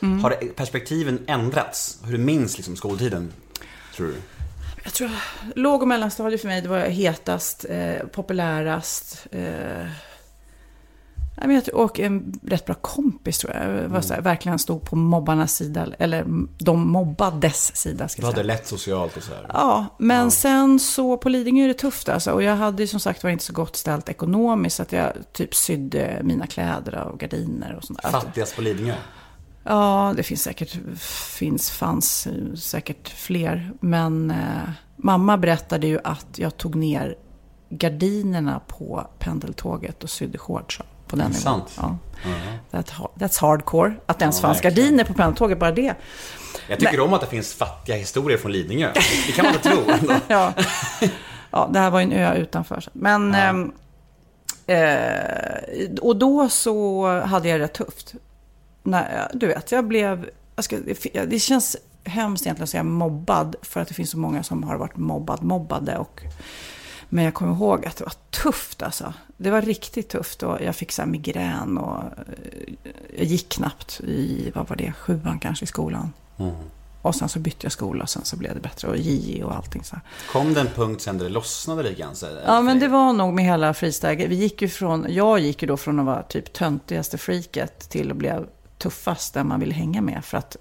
frågan? Har det- perspektiven ändrats? Hur du minns liksom skoltiden? Tror du? Jag tror låg och mellanstadiet för mig, det var hetast, eh, populärast. Eh, och en rätt bra kompis tror jag. jag var så här, verkligen stod på mobbarnas sida, eller de mobbades sida. Ska Du hade säga. lätt socialt och sådär. Ja, men sen så på Lidingö är det tufft alltså. Och jag hade ju som sagt var inte så gott ställt ekonomiskt. Så att jag typ sydde mina kläder och gardiner och sånt där. Fattigast på Lidingö. Ja, det finns säkert, finns, fanns säkert fler. Men eh, mamma berättade ju att jag tog ner gardinerna på pendeltåget och sydde shorts på den Det är nivån. sant. Ja. Ja. That, ha- that's hardcore. Att det ens Ja, fanns verkligen. gardiner på pendeltåget, bara det. Jag tycker om att det finns fattiga historier från Lidingö. Det kan man inte tro ja. ja, det här var ju en ö utanför. Men, ehm, eh, och då så hade jag det rätt tufft. När, du vet, jag blev, jag ska, det känns hemskt egentligen att säga mobbad, för att det finns så många som har varit mobbad, mobbade. Och, men jag kommer ihåg att det var tufft alltså. Det var riktigt tufft och jag fick så migrän och eh, jag gick knappt i, vad var det, sjuan kanske i skolan. Mm. Och sen så bytte jag skola och sen så blev det bättre och JI och allting så här. Kom det en punkt sen där det lossnade lite grann? Ja, men det var nog med hela freestyle. Vi gick ju från, jag gick ju då från att vara typ töntigaste freaket till att bli tuffast där man ville hänga med. För att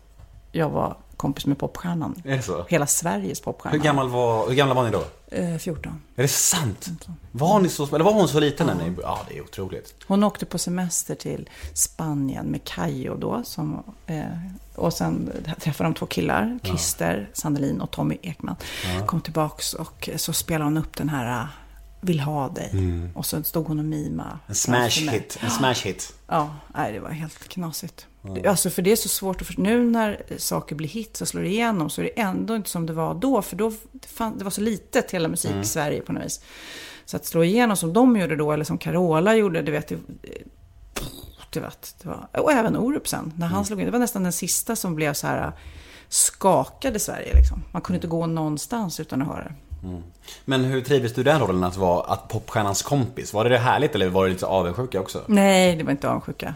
jag var kompis med popstjärnan. Är det så? Hela Sveriges popstjärna. Hur, gammal var, hur gamla var ni då? Eh, 14. Är det sant? Var ni så, eller var hon så liten när ni... Ja, det är otroligt. Hon åkte på semester till Spanien med Kayo då. Som, eh, och sen träffade de två killar, Christer Sandelin och Tommy Ekman. Kom tillbaks och så spelade hon upp den här eh, Vill ha dig. Och så stod hon och mima. En smash hit. En smash hit. Ja, nej, det var helt knasigt. Det- Alltså, för det är så svårt att förstå. Nu när saker blir hits och slår igenom så är det ändå inte som det var då. För då fan, det var så litet, hela musik-Sverige på något vis. Så att slå igenom som de gjorde då, eller som Carola gjorde, det vet det, det, vet, det var, Och även Orup sen, när han slog in. Det var nästan den sista som blev så här skakade Sverige liksom. Man kunde inte gå någonstans utan att höra det. Men hur trivdes du i den rollen att vara att popstjärnans kompis? Var det, det härligt eller var det lite avundsjuka också? Nej, det var inte avundsjuka.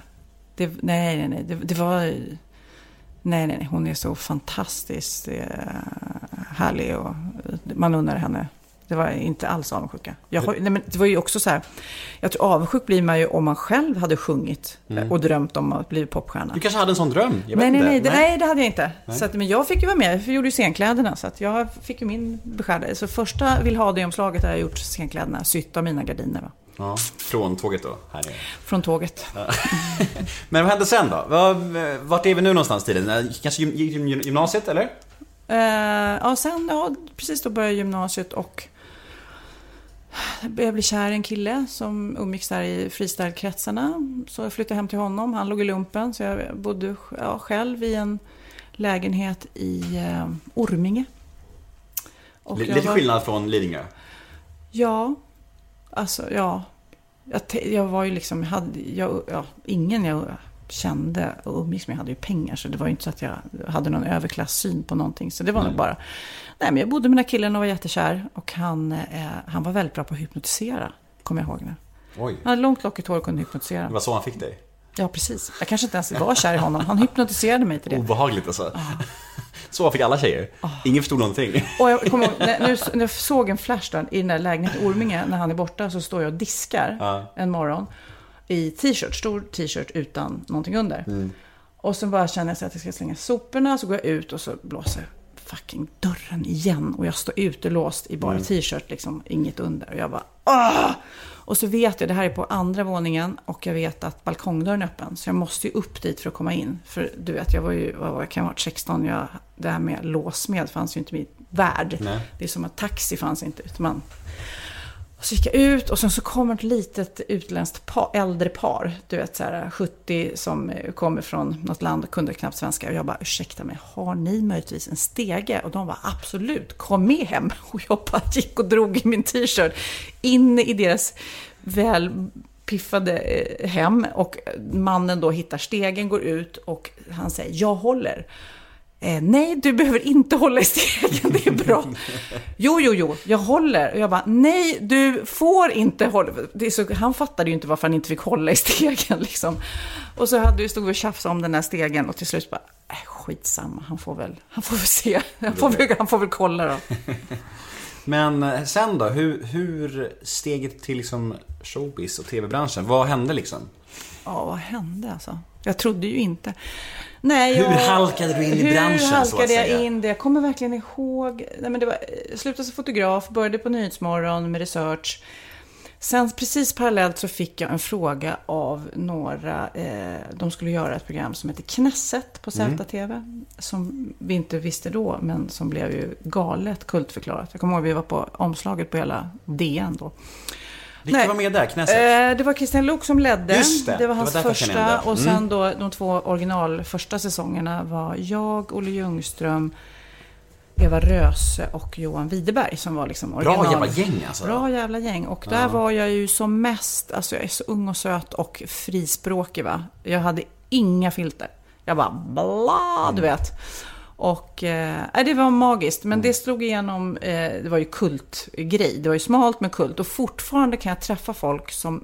Det, nej, nej, nej. Det, det var... Nej, nej, nej. Hon är så fantastiskt eh, härlig och man undrar henne. Det var inte alls avundsjuka. Jag nej, men det var ju också så här. Jag tror avundsjuk blir man ju om man själv hade sjungit eh, och drömt om att bli popstjärna. Du kanske hade en sån dröm? Jag Nej, nej, nej, det, nej, det hade jag inte. Så att, men jag fick ju vara med, jag gjorde ju scenkläderna. Så att jag fick ju min beskärda. Så första vill ha det omslaget har jag gjort scenkläderna, sytt av mina gardiner. Va? Ja, från tåget då, här nere. Från tåget. Men vad hände sen då? Vart är vi nu någonstans tiden? Eh, Kanske gym- gym- gymnasiet eller? Eh, ja, sen, ja, precis då började gymnasiet och jag blev kär i en kille som umgicks där i freestylekretsarna. Så jag flyttade hem till honom. Han låg i lumpen, så jag bodde ja, själv i en lägenhet i eh, Orminge. Och Lite var- skillnad från Lidingö. Ja, alltså ja. Jag, jag var ju liksom, jag hade, jag, ja, ingen jag kände och umgicks med hade ju pengar. Så det var ju inte så att jag hade någon överklassyn på någonting. Så det var nog bara, nej men jag bodde med den här killen och var jättekär. Och han, eh, han var väldigt bra på att hypnotisera, kommer jag ihåg nu. Oj. Han hade långt lockigt hår och kunde hypnotisera. Det var så han fick dig? Ja, precis. Jag kanske inte ens var kär i honom. Han hypnotiserade mig till det. Obehagligt alltså. Så fick alla tjejer. Ingen förstod någonting. Och jag kommer ihåg, när, nu, när jag såg en flash där, i den där lägenheten i Orminge, när han är borta, så står jag och diskar Ja. en morgon i t-shirt, stor t-shirt utan någonting under. Och så bara känner jag så att jag ska slänga soporna, så går jag ut och så blåser fucking dörren igen. Och jag står ute låst i bara t-shirt, liksom inget under. Och jag bara ah! Och så vet jag, det här är på andra våningen och jag vet att balkongdörren är öppen. Så jag måste ju upp dit för att komma in. För du vet, jag var ju, vad var jag, kan ha varit 16, jag, det här med låsmed fanns ju inte i min värld. Nej. Det är som att taxi fanns inte. Utan man, och så gick jag ut och sen så kommer ett litet utländskt par, äldre par. Du vet så här 70 som kommer från något land och kunde knappt svenska. Och jag bara, ursäkta mig, har ni möjligtvis en stege? Och de var absolut, kom med hem. Och jag bara gick och drog i min t-shirt in i deras väl piffade eh, hem. Och mannen då hittar stegen, går ut och han säger, jag håller. Eh, nej, du behöver inte hålla i stegen, det är bra. jo, jo, jo, jag håller. Och jag bara, nej, du får inte hålla. Det är så, han fattade ju inte varför han inte fick hålla i stegen liksom. Och så hade stod vi och tjafsade om den här stegen och till slut bara, äh, skitsamma, han får väl, han får väl se. Han får väl, han får väl kolla då. Men eh, sen då, hur, hur steget till liksom showbiz och tv-branschen, vad hände liksom? Ja, vad hände alltså? Jag trodde ju inte. Nej, Hur jag, halkade du in i branschen, så Hur att halkade jag säga? in det? Jag kommer verkligen ihåg. Nej, men det var, jag slutade som fotograf, började på Nyhetsmorgon med research. Sen precis parallellt så fick jag en fråga av några. Eh, de skulle göra ett program som heter Knesset på Mm. ZTV. Som vi inte visste då, men som blev ju galet kultförklarat. Jag kommer ihåg att vi var på omslaget på hela DN då. Vilka Nej. var med där? Knesset? Eh, det var Christian Luuk som ledde. Just det, det det var var hans kände igen första. det. Och Mm. sen då de två original första säsongerna var jag, Olle Ljungström, Eva Röse och Johan Widerberg som var liksom original. Bra jävla gäng alltså. Bra jävla gäng. Och där var jag ju som mest, alltså jag är så ung och söt och frispråkig va. Jag hade inga filter. Jag bara bla, du vet. Och eh, nej, det var magiskt. Men det slog igenom, eh, det var ju kultgrej. Det var ju smalt med kult. Och fortfarande kan jag träffa folk som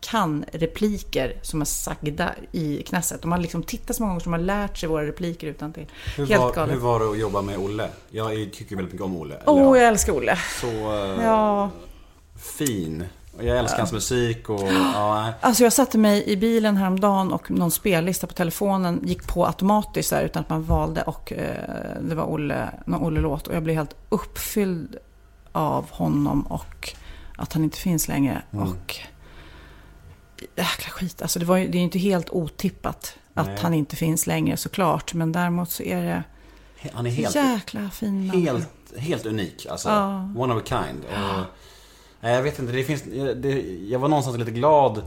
kan repliker som är sagda i Knesset. De har liksom tittat så många gånger som har lärt sig våra repliker utan till. Hur Helt var, galet. hur var det att jobba med Olle? Jag tycker väldigt mycket om Olle. Åh, ja, jag älskar Olle. Så eh, Ja. fin. Jag älskar hans musik och ja. Alltså jag satte mig i bilen häromdagen och någon spellista på telefonen gick på automatiskt där, utan att man valde och eh, det var Olle, någon Olle-låt och jag blev helt uppfylld av honom och att han inte finns längre. Och jäkla skit, alltså det, var ju, det är ju inte helt otippat att Nej. han inte finns längre såklart. Men däremot så är det Han är helt, jäkla fin helt, helt unik. Alltså, Ja. one of a kind. Och, nej, jag vet inte, det finns, det, jag var någonstans lite glad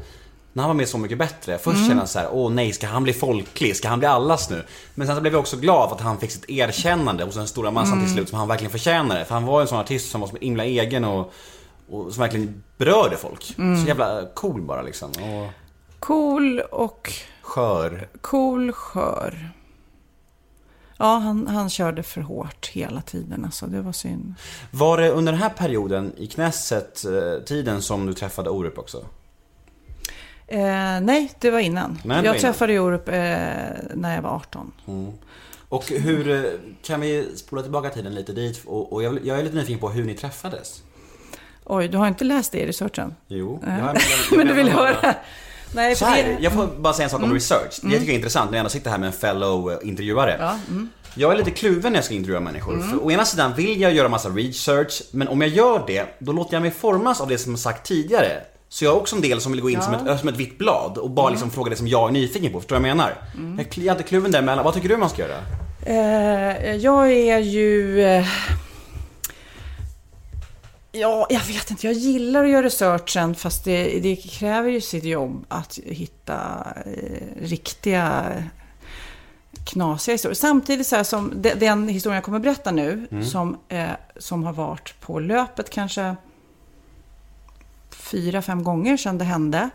när han var med Så Mycket Bättre. Först Mm. kände jag så här, åh nej, ska han bli folklig? Ska han bli allas nu? Men sen så blev jag också glad för att han fick sitt erkännande hos den stora massan Mm. till slut som han verkligen förtjänade. För han var en sån artist som var så himla egen och, och som verkligen berörde folk. Mm. Så jävla cool bara liksom. Och Cool och skör. cool, skör. Ja, han, han körde för hårt hela tiden. Alltså, det var synd. Var det under den här perioden i Knesset-tiden som du träffade Orup också? Eh, nej, det var innan. Nej, det var jag innan. träffade Orup eh, när jag var 18. Och hur, eh, kan vi spola tillbaka tiden lite dit? Och, och jag, jag är lite nyfiken på hur ni träffades. Oj, du har inte läst det i researchen? Jo, Nej. jag, jag, Men du vill höra? Nej, Så här, det... Mm. jag får bara säga en sak om research. Det jag tycker är intressant när jag ändå sitter här med en fellow eh, intervjuare. Ja, mm. Jag är lite kluven när jag ska intervjua människor. För å ena sidan vill jag göra massa research, men om jag gör det, då låter jag mig formas av det som sagt tidigare. Så jag är också en del som vill gå in som, ett, som ett vitt blad och bara liksom fråga det som jag är nyfiken på. Förstår du vad jag menar? Mm. Jag är jag inte kluven däremellan. Vad tycker du man ska göra? Eh, jag är ju... Eh, ja, jag vet inte. Jag gillar att göra researchen fast det, det kräver ju sitt jobb att hitta eh, riktiga knasiga historier. Samtidigt så här som de- den historien jag kommer berätta nu som, eh, som har varit på löpet kanske fyra, fem gånger sedan det hände.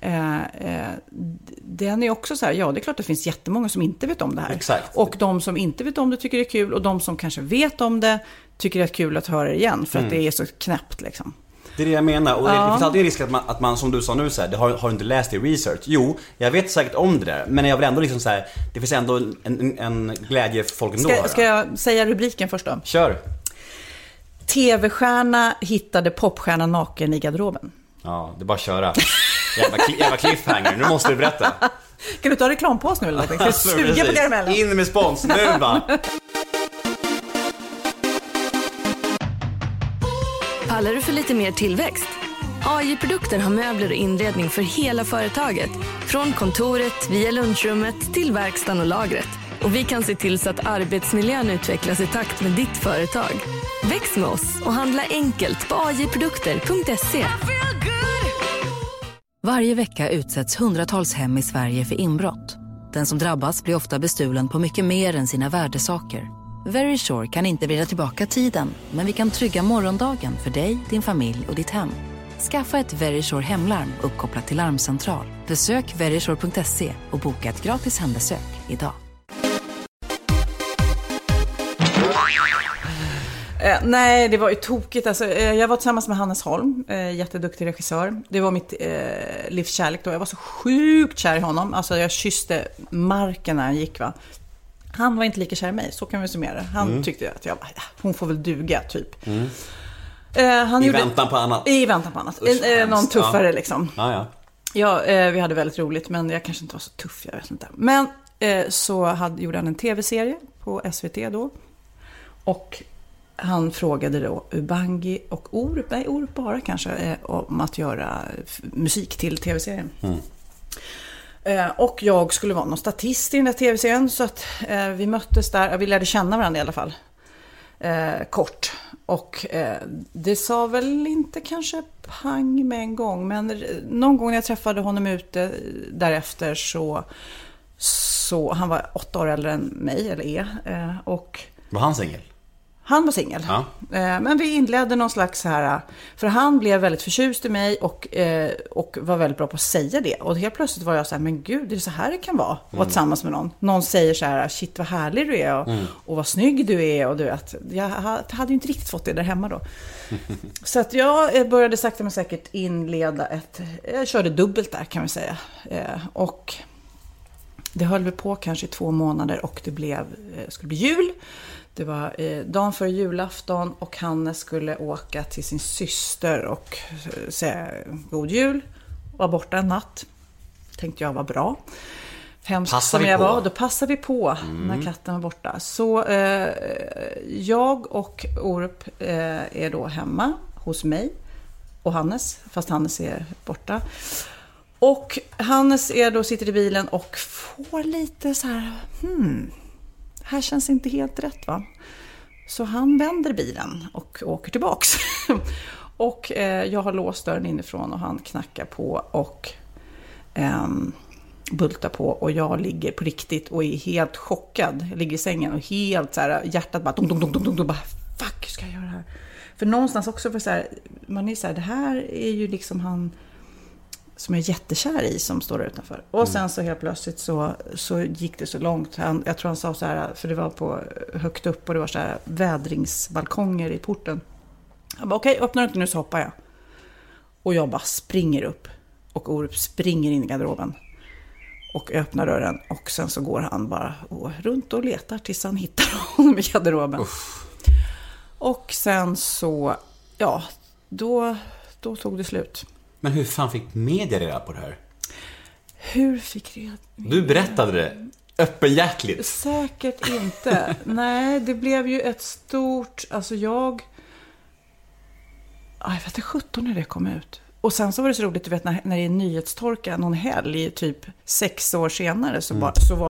Eh, eh, d- den är också så här, ja det är klart det finns jättemånga som inte vet om det här. Exakt. Och de som inte vet om det tycker det är kul och de som kanske vet om det tycker det är kul att höra det igen för att det är så knäppt liksom. Det är det jag menar. Och det- det Ja. finns alltid en risk att man, att man som du sa nu så här, det har, har du inte läst i research? Jo, jag vet säkert om det där. Men jag vill ändå liksom så här, det finns ändå en, en, en glädje för folk ändå Ska, ska jag säga rubriken först då? Kör! TV-stjärna hittade popstjärna naken i garderoben. Ja, det är bara att köra. Jävla, jävla cliffhanger, nu måste du berätta. Kan du ta reklampaus nu eller någonting? Ska du suga på karamellen? In med spons, nu va! Pallar du för lite mer tillväxt? AJ-produkter har möbler och inredning för hela företaget. Från kontoret via lunchrummet till verkstaden och lagret. Och vi kan se till så att arbetsmiljön utvecklas i takt med ditt företag. Väx med oss och handla enkelt på ajprodukter.se. Varje vecka utsätts hundratals hem i Sverige för inbrott. Den som drabbas blir ofta bestulen på mycket mer än sina värdesaker. Verisure kan inte vrida tillbaka tiden, men vi kan trygga morgondagen för dig, din familj och ditt hem. Skaffa ett Verisure hemlarm uppkopplat till larmcentral. Besök verisure.se och boka ett gratis hembesök idag. Eh, nej, det var ju tokigt. Alltså, eh, jag var tillsammans med Hannes Holm, eh, jätteduktig regissör. Det var mitt eh, livs kärlek då. Jag var så sjukt kär i honom. Alltså, jag kysste marken när han gick. Va? Han var inte lika kär i mig, så kan vi summera. Han Mm. tyckte att jag bara, ja, hon får väl duga, typ. Eh, han I gjorde- väntan på annat. I väntan på annat. Usch, En, eh, någon tuffare Ja. liksom. Ja, ja. Ja, eh, vi hade väldigt roligt, men jag kanske inte var så tuff, jag vet inte. Men eh, så hade, gjorde han en tv-serie på SVT då. Och han frågade då Ubangi och Orup, nej Orup bara kanske, eh, om att göra musik till tv-serien. Eh, Eh, och jag skulle vara någon statist i den där tv-serien, så att eh, vi möttes där, vi lärde känna varandra i alla fall. Eh, kort. Och det sa väl inte kanske pang med en gång, men någon gång när jag träffade honom ute därefter så, så han var åtta år äldre än mig, eller är. Och Var han singel? Han var singel. Ja. Eh, Men vi inledde någon slags så här, för han blev väldigt förtjust i mig och, eh, och var väldigt bra på att säga det. Och helt plötsligt var jag så här, men gud, är det så här det kan vara? Att vara tillsammans med någon. Någon säger så här, shit vad härlig du är och, och vad snygg du är. Och du vet, jag ha- hade ju inte riktigt fått det där hemma då. Så att jag eh, började sakta men säkert inleda ett, jag körde dubbelt där kan vi säga. Eh, Och det höll vi på kanske i två månader och det blev, eh, skulle bli jul. Det var eh, dagen före julafton och Hannes skulle åka till sin syster och eh, säga god jul. Var borta en natt. Tänkte jag var bra. Hemskt Passar som jag på? Mm. var, då passade vi på när katten var borta. Så eh, jag och Orup eh, är då hemma hos mig och Hannes, fast Hannes är borta. Och Hannes är då, sitter i bilen och får lite så här, hmm, här känns inte helt rätt va? Så han vänder bilen och åker tillbaks. och eh, jag har låst dörren inifrån och han knackar på och eh, bultar på och jag ligger på riktigt och är helt chockad. Jag ligger i sängen och helt så här, hjärtat bara dum, dum, dum, dum, dum, dum, bara fuck, hur ska jag göra det här? För någonstans också för så här, man är så här, det här är ju liksom han som jag är jättekär i som står där utanför. Och sen så helt plötsligt så, så gick det så långt. Han, jag tror han sa så här, för det var på högt upp och det var så här vädringsbalkonger i porten. Han bara okej, öppnar du inte nu så hoppar jag. Och jag bara springer upp. Och Orup springer in i garderoben. Och öppnar dörren och sen så går han bara och, runt och letar tills han hittar honom i garderoben. Och sen så, ja, då, då tog det slut. Men hur fan fick media reda på det här? Hur fick reda Du berättade det öppenhjärtligt. Säkert inte. Nej, det blev ju ett stort... Alltså jag... Ja, Jag vet inte 17 när det kom ut. Och sen så var det så roligt, du vet när, när det är nyhetstorka någon helg, typ sex år senare, så, bara, så var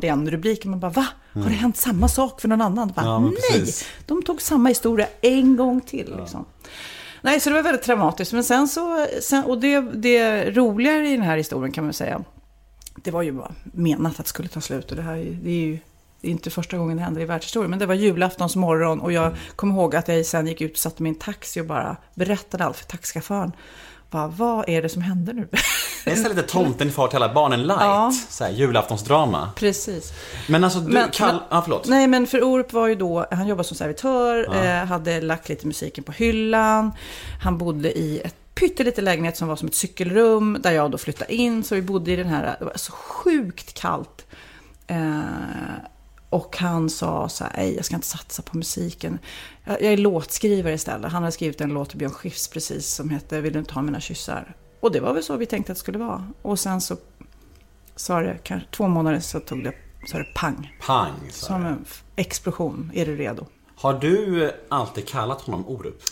den rubriken, man bara va? Har det hänt samma sak för någon annan? Bara, Mm. Ja, Nej, de tog samma historia en gång till. Liksom. Nej, så det var väldigt traumatiskt. Men sen så, sen, och det, det roligare i den här historien kan man säga, det var ju bara menat att det skulle ta slut. Och det här är- det är ju det är inte första gången det händer i världshistorien. Men det var julaftons morgon och jag kommer ihåg att jag sen gick ut och satte mig i en taxi och bara berättade allt för taxichauffören. Bara, vad är det som händer nu? Det är lite tomten far till alla barnen light. Ja. Så här, julaftonsdrama. Precis. Men alltså du, Men- Kall... men- Ja, förlåt. Nej, men för Orup var ju då, han jobbade som servitör, eh, hade lagt lite musiken på hyllan. Han bodde i ett pytteliten lägenhet som var som ett cykelrum, där jag då flyttade in. Så vi bodde i den här, det var så sjukt kallt. Eh, och han sa så här, jag ska inte satsa på musiken. Jag, jag är låtskrivare istället. Han hade skrivit en låt till Björn Skifs precis som hette Vill du inte ha mina kyssar? Och det var väl så vi tänkte att det skulle vara. Och sen så sa det, kanske två månader så tog det, så det pang. Pang, här. Som en explosion. Är du redo? Har du alltid kallat honom Orup?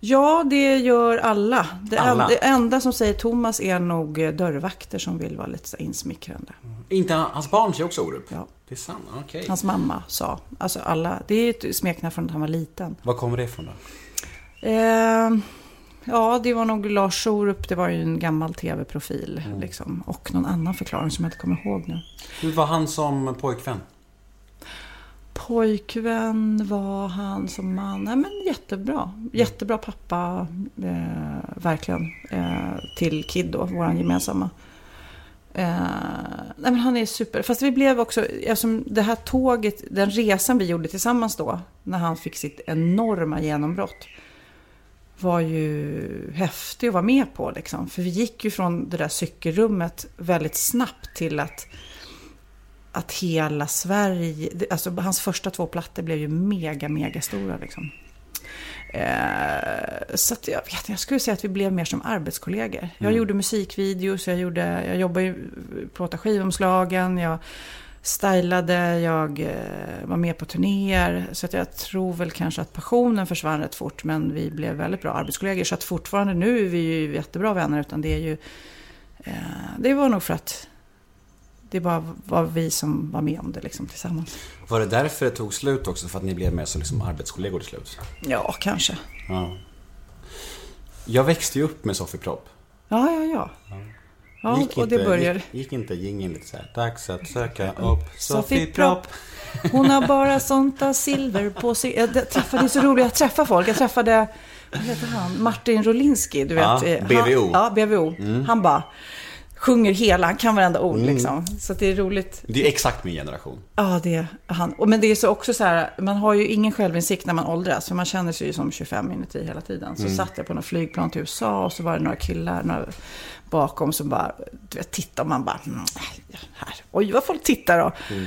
Ja, det gör alla. Det, Alla? En, det enda som säger Thomas är nog eh, dörrvakter som vill vara lite insmickrande. Inte hans barn ser också Orup? Ja. Det är sant, okej. Hans mamma sa. Alltså alla. Det är ett smeknamn från att han var liten. Var kommer det ifrån då? Eh, ja, det var nog Lars Orup. Det var ju en gammal tv-profil. Liksom. Och någon annan förklaring som jag inte kommer ihåg nu. Hur var han som pojkvän? Pojkvän var han som man. Nej, men jättebra. Jättebra pappa. Eh, verkligen. Eh, till Kid då, våran gemensamma. Eh, nej, men han är super. Fast vi blev också, eftersom det här tåget, den resan vi gjorde tillsammans då, när han fick sitt enorma genombrott, var ju häftig att vara med på. Liksom. För vi gick ju från det där cykelrummet väldigt snabbt till att att hela Sverige, alltså hans första två plattor blev ju mega, mega stora liksom. Eh, så att jag vet jag skulle säga att vi blev mer som arbetskollegor. Jag gjorde musikvideos, jag, gjorde, jag jobbade ju på åtta skivomslagen, jag stylade, jag eh, var med på turnéer. Så att jag tror väl kanske att passionen försvann rätt fort, men vi blev väldigt bra arbetskollegor. Så att fortfarande nu är vi ju jättebra vänner, utan det är ju... Eh, det var nog för att det bara var vi som var med om det liksom tillsammans. Var det därför det tog slut också? För att ni blev mer som liksom arbetskollegor till slut? Ja, kanske. Ja. Jag växte ju upp med Sofie Propp. Ja, ja, ja. Ja, Gick och det inte- börjar. Gick, gick inte jingeln lite såhär, dags att söka upp Sofie Propp. Hon har bara sånt av silver på sig. Jag träffade, det är så roligt, jag träffar folk. Jag träffade, vad heter han, Martin Rolinski, du vet. Ja, eh, han, BVO. Ja, BVO. Han bara sjunger hela, han kan varenda ord Mm. liksom. Så det är roligt. Det är exakt min generation. Ja, det är han. Men det är så också så här, man har ju ingen självinsikt när man åldras. För man känner sig ju som 25 inuti hela tiden. Så Mm. satt jag på något flygplan till USA och så var det några killar några bakom som bara, du vet, tittade och man bara, mm, här. Oj, vad folk tittar då. Mm.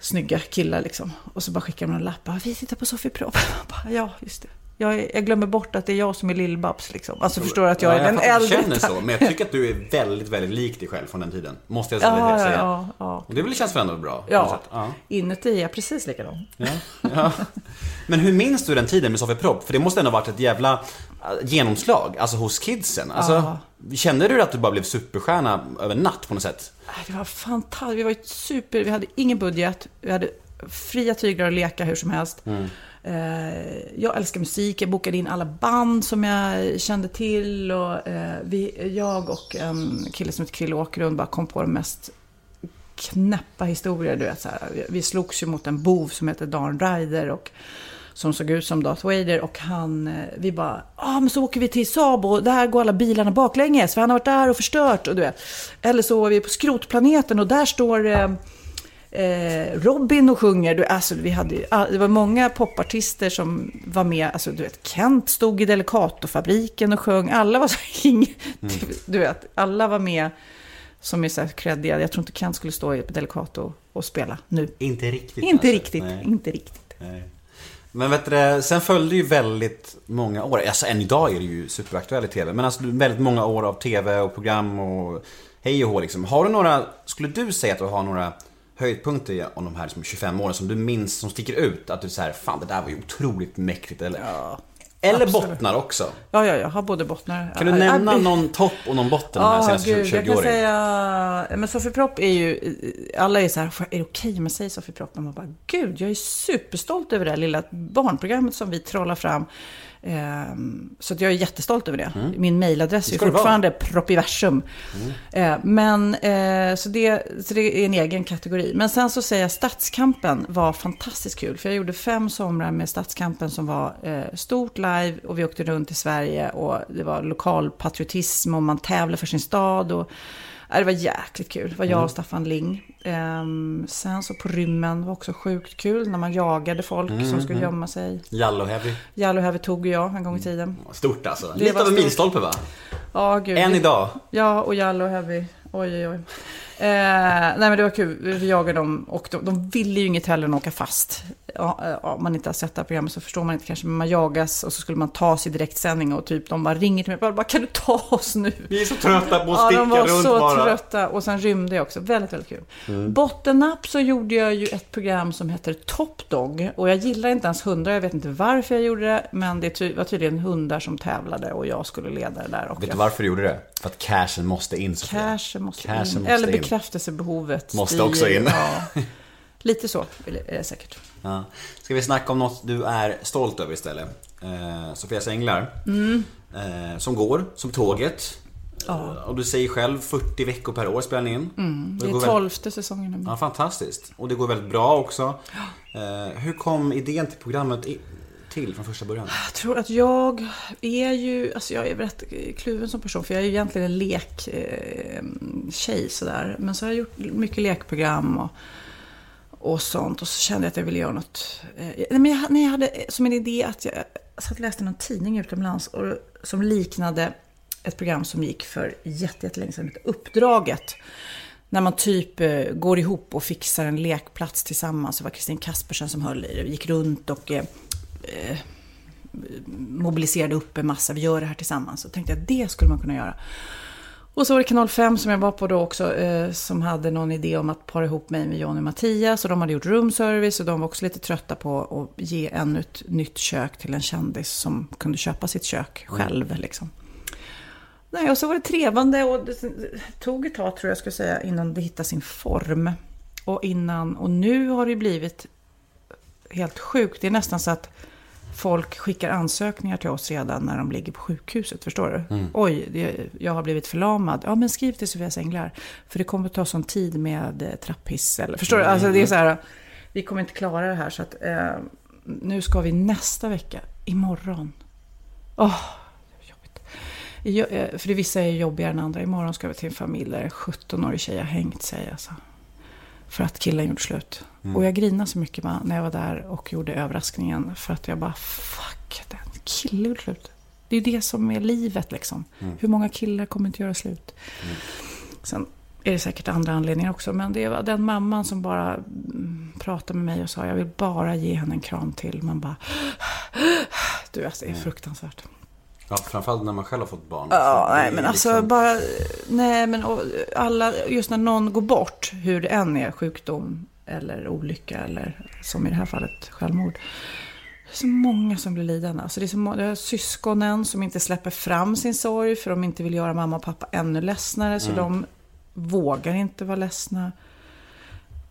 Snygga killar liksom. Och så bara skickar de en lapp, vi tittar på Sofie Propp. Ja, just det. Jag, är- jag glömmer bort att det är jag som är Lill-Babs liksom. Alltså förstår att jag är Ja, den att du äldre. känner så, men jag tycker att du är väldigt, väldigt lik dig själv från den tiden. Måste jag säga. Ja, ja, säga. ja, ja. Och det väl känns väl ändå bra? Ja, ja. inuti är jag precis likadan. Ja, ja. Men hur minns du den tiden med Sofie Propp? För det måste ändå ha varit ett jävla äh, genomslag, alltså hos kidsen. Alltså, Kände du att du bara blev superstjärna över natt på något sätt? Nej, Det var fantastiskt. Vi var ju super... Vi hade ingen budget. Vi hade fria tyglar att leka hur som helst. Eh, Eh, jag älskar musik. Jag bokade in alla band som jag kände till. Och, eh, vi, jag och en kille som heter Krille Åkerlund bara kom på de mest knäppa historier. Du vet, så här. Vi- slogs ju mot en bov som heter Dan Ryder. Och, som såg ut som Darth Vader och han, eh, vi bara, ja ah, men så åker vi till Saab och där går alla bilarna baklänges för han har varit där och förstört och du vet. Eller så är vi på skrotplaneten och där står eh, eh, Robin och sjunger. Du, alltså, vi hade, ah, det var många popartister som var med. Alltså, du vet, Kent stod i Delicatofabriken och sjöng. Alla var så ing, du vet, alla var med som är så här creddiga. Jag tror inte Kent skulle stå i Delicato och spela nu. Inte riktigt. Inte alltså. riktigt, Nej. inte riktigt. Nej. Men vet du, sen följde ju väldigt många år, alltså än idag är det ju superaktuell i TV, men alltså väldigt många år av TV och program och hej och hå liksom. Har du några, skulle du säga att du har några höjdpunkter om de här liksom 25 åren som du minns, som sticker ut? Att du säger fan det där var ju otroligt mäktigt eller? eller absolut. bottnar också. Ja, ja, jag har både bottnar. Kan du Ja, nämna ja, någon topp och någon botten de här Ja, senaste gud, 20 jag kan åren? säga... Men Sofie Propp är ju... Alla är så här, är det okej om jag säger Sofie Propp? Men man bara, gud, jag är superstolt över det här lilla barnprogrammet som vi trollar fram. Ehm, så jag är jättestolt över det. Min mailadress är Mm. vara. fortfarande proppiversum. Eh, men, eh, så, det, så det är en egen kategori. Men sen så säger jag Stadskampen var fantastiskt kul. För jag gjorde fem somrar med Stadskampen som var eh, stort live. Och vi åkte runt i Sverige och det var lokal patriotism och man tävlade för sin stad. Och, det var jäkligt kul. Det var jag och Staffan Ling. Ehm, sen så på rymmen var också sjukt kul när man jagade folk som skulle gömma sig. Jallo Heavy. Jallo Heavy tog jag en gång i tiden. Stort alltså. Det Lite av en milstolpe va? Ja, gud. Än idag. Ja, och Jallo Heavy. Oj, oj, oj. Eh, nej, men det var kul. Vi jagade dem och de, de ville ju inget hellre än att åka fast. Ja, ja, om man inte har sett det här programmet så förstår man inte kanske, men man jagas och så skulle man ta sig direktsändning och typ de bara ringer till mig och bara kan du ta oss nu? Vi är så trötta på att Ja, sticka de var runt så bara. trötta och sen rymde jag också. Väldigt, väldigt kul. Mm. Bottennapp så gjorde jag ju ett program som heter Top Dog och jag gillar inte ens hundar, jag vet inte varför jag gjorde det, men det ty- var tydligen hundar som tävlade och jag skulle leda det där. Och Vet du jag varför du gjorde det? För att cashen måste in Sofia. Cashen måste Cashen in. måste Eller bekräftelsebehovet. Måste också in. Ja. Lite så är det säkert. Ja. Ska vi snacka om något du är stolt över istället? Eh, Sofias Änglar. Eh, som går, som tåget. Ja. Eh, och du säger själv 40 veckor per år spelar ni in. Mm, det går är tolfte säsongen nu. Ja, fantastiskt. Och det går väldigt bra också. Eh, hur kom idén till programmet till från första början? Jag tror att jag är ju, alltså jag är rätt kluven som person, för jag är ju egentligen en lektjej sådär. Men så har jag gjort mycket lekprogram och, och sånt. Och så kände jag att jag ville göra något. Eh, men jag, nej, jag hade eh, som en idé att jag satt och läste någon tidning utomlands och, som liknade ett program som gick för jättelänge sedan, som Uppdraget. När man typ eh, går ihop och fixar en lekplats tillsammans. Det var Kristin Kaspersen som höll i det. Vi gick runt och eh, eh, mobiliserade upp en massa, vi gör det här tillsammans. Och tänkte jag, det skulle man kunna göra. Och så var det Kanal 5 som jag var på då också, eh, som hade någon idé om att para ihop mig med Johnny och Mattias. Och de hade gjort roomservice och de var också lite trötta på att ge ännu ett nytt kök till en kändis som kunde köpa sitt kök själv. Liksom. Nej, och så var det trevande och det tog ett tag tror jag skulle säga innan det hittade sin form. Och, innan, och nu har det blivit helt sjukt. Det är nästan så att folk skickar ansökningar till oss redan när de ligger på sjukhuset. Förstår du? Oj, det, jag har blivit förlamad. Ja, men skriv till Sofias Änglar. För det kommer att ta sån tid med eh, trapphiss. Eller, förstår du? Alltså det är så här, vi kommer inte klara det här. Så att, eh, nu ska vi nästa vecka, imorgon. Åh, jobbigt. Jo- eh, För det vissa är jobbigare än andra. Imorgon ska vi till en familj där en 17-årig tjej har hängt sig. Alltså. För att killen gjorde slut. Och jag grinade så mycket när jag var där och gjorde överraskningen. För att jag bara, fuck, den killen gjorde slut. Det är ju det som är livet liksom. Hur många killar kommer inte göra slut? Sen är det säkert andra anledningar också. Men det var den mamman som bara mm, pratade med mig och sa, jag vill bara ge henne en kram till. Man bara, du alltså det är fruktansvärt. Ja, framförallt när man själv har fått barn. Ja, nej men alltså liksom- bara, nej men och alla, just när någon går bort, hur det än är, sjukdom eller olycka eller som i det här fallet självmord. Det är så många som blir lidande. Alltså det är så må- det är syskonen som inte släpper fram sin sorg för de inte vill göra mamma och pappa ännu ledsnare. Så de vågar inte vara ledsna.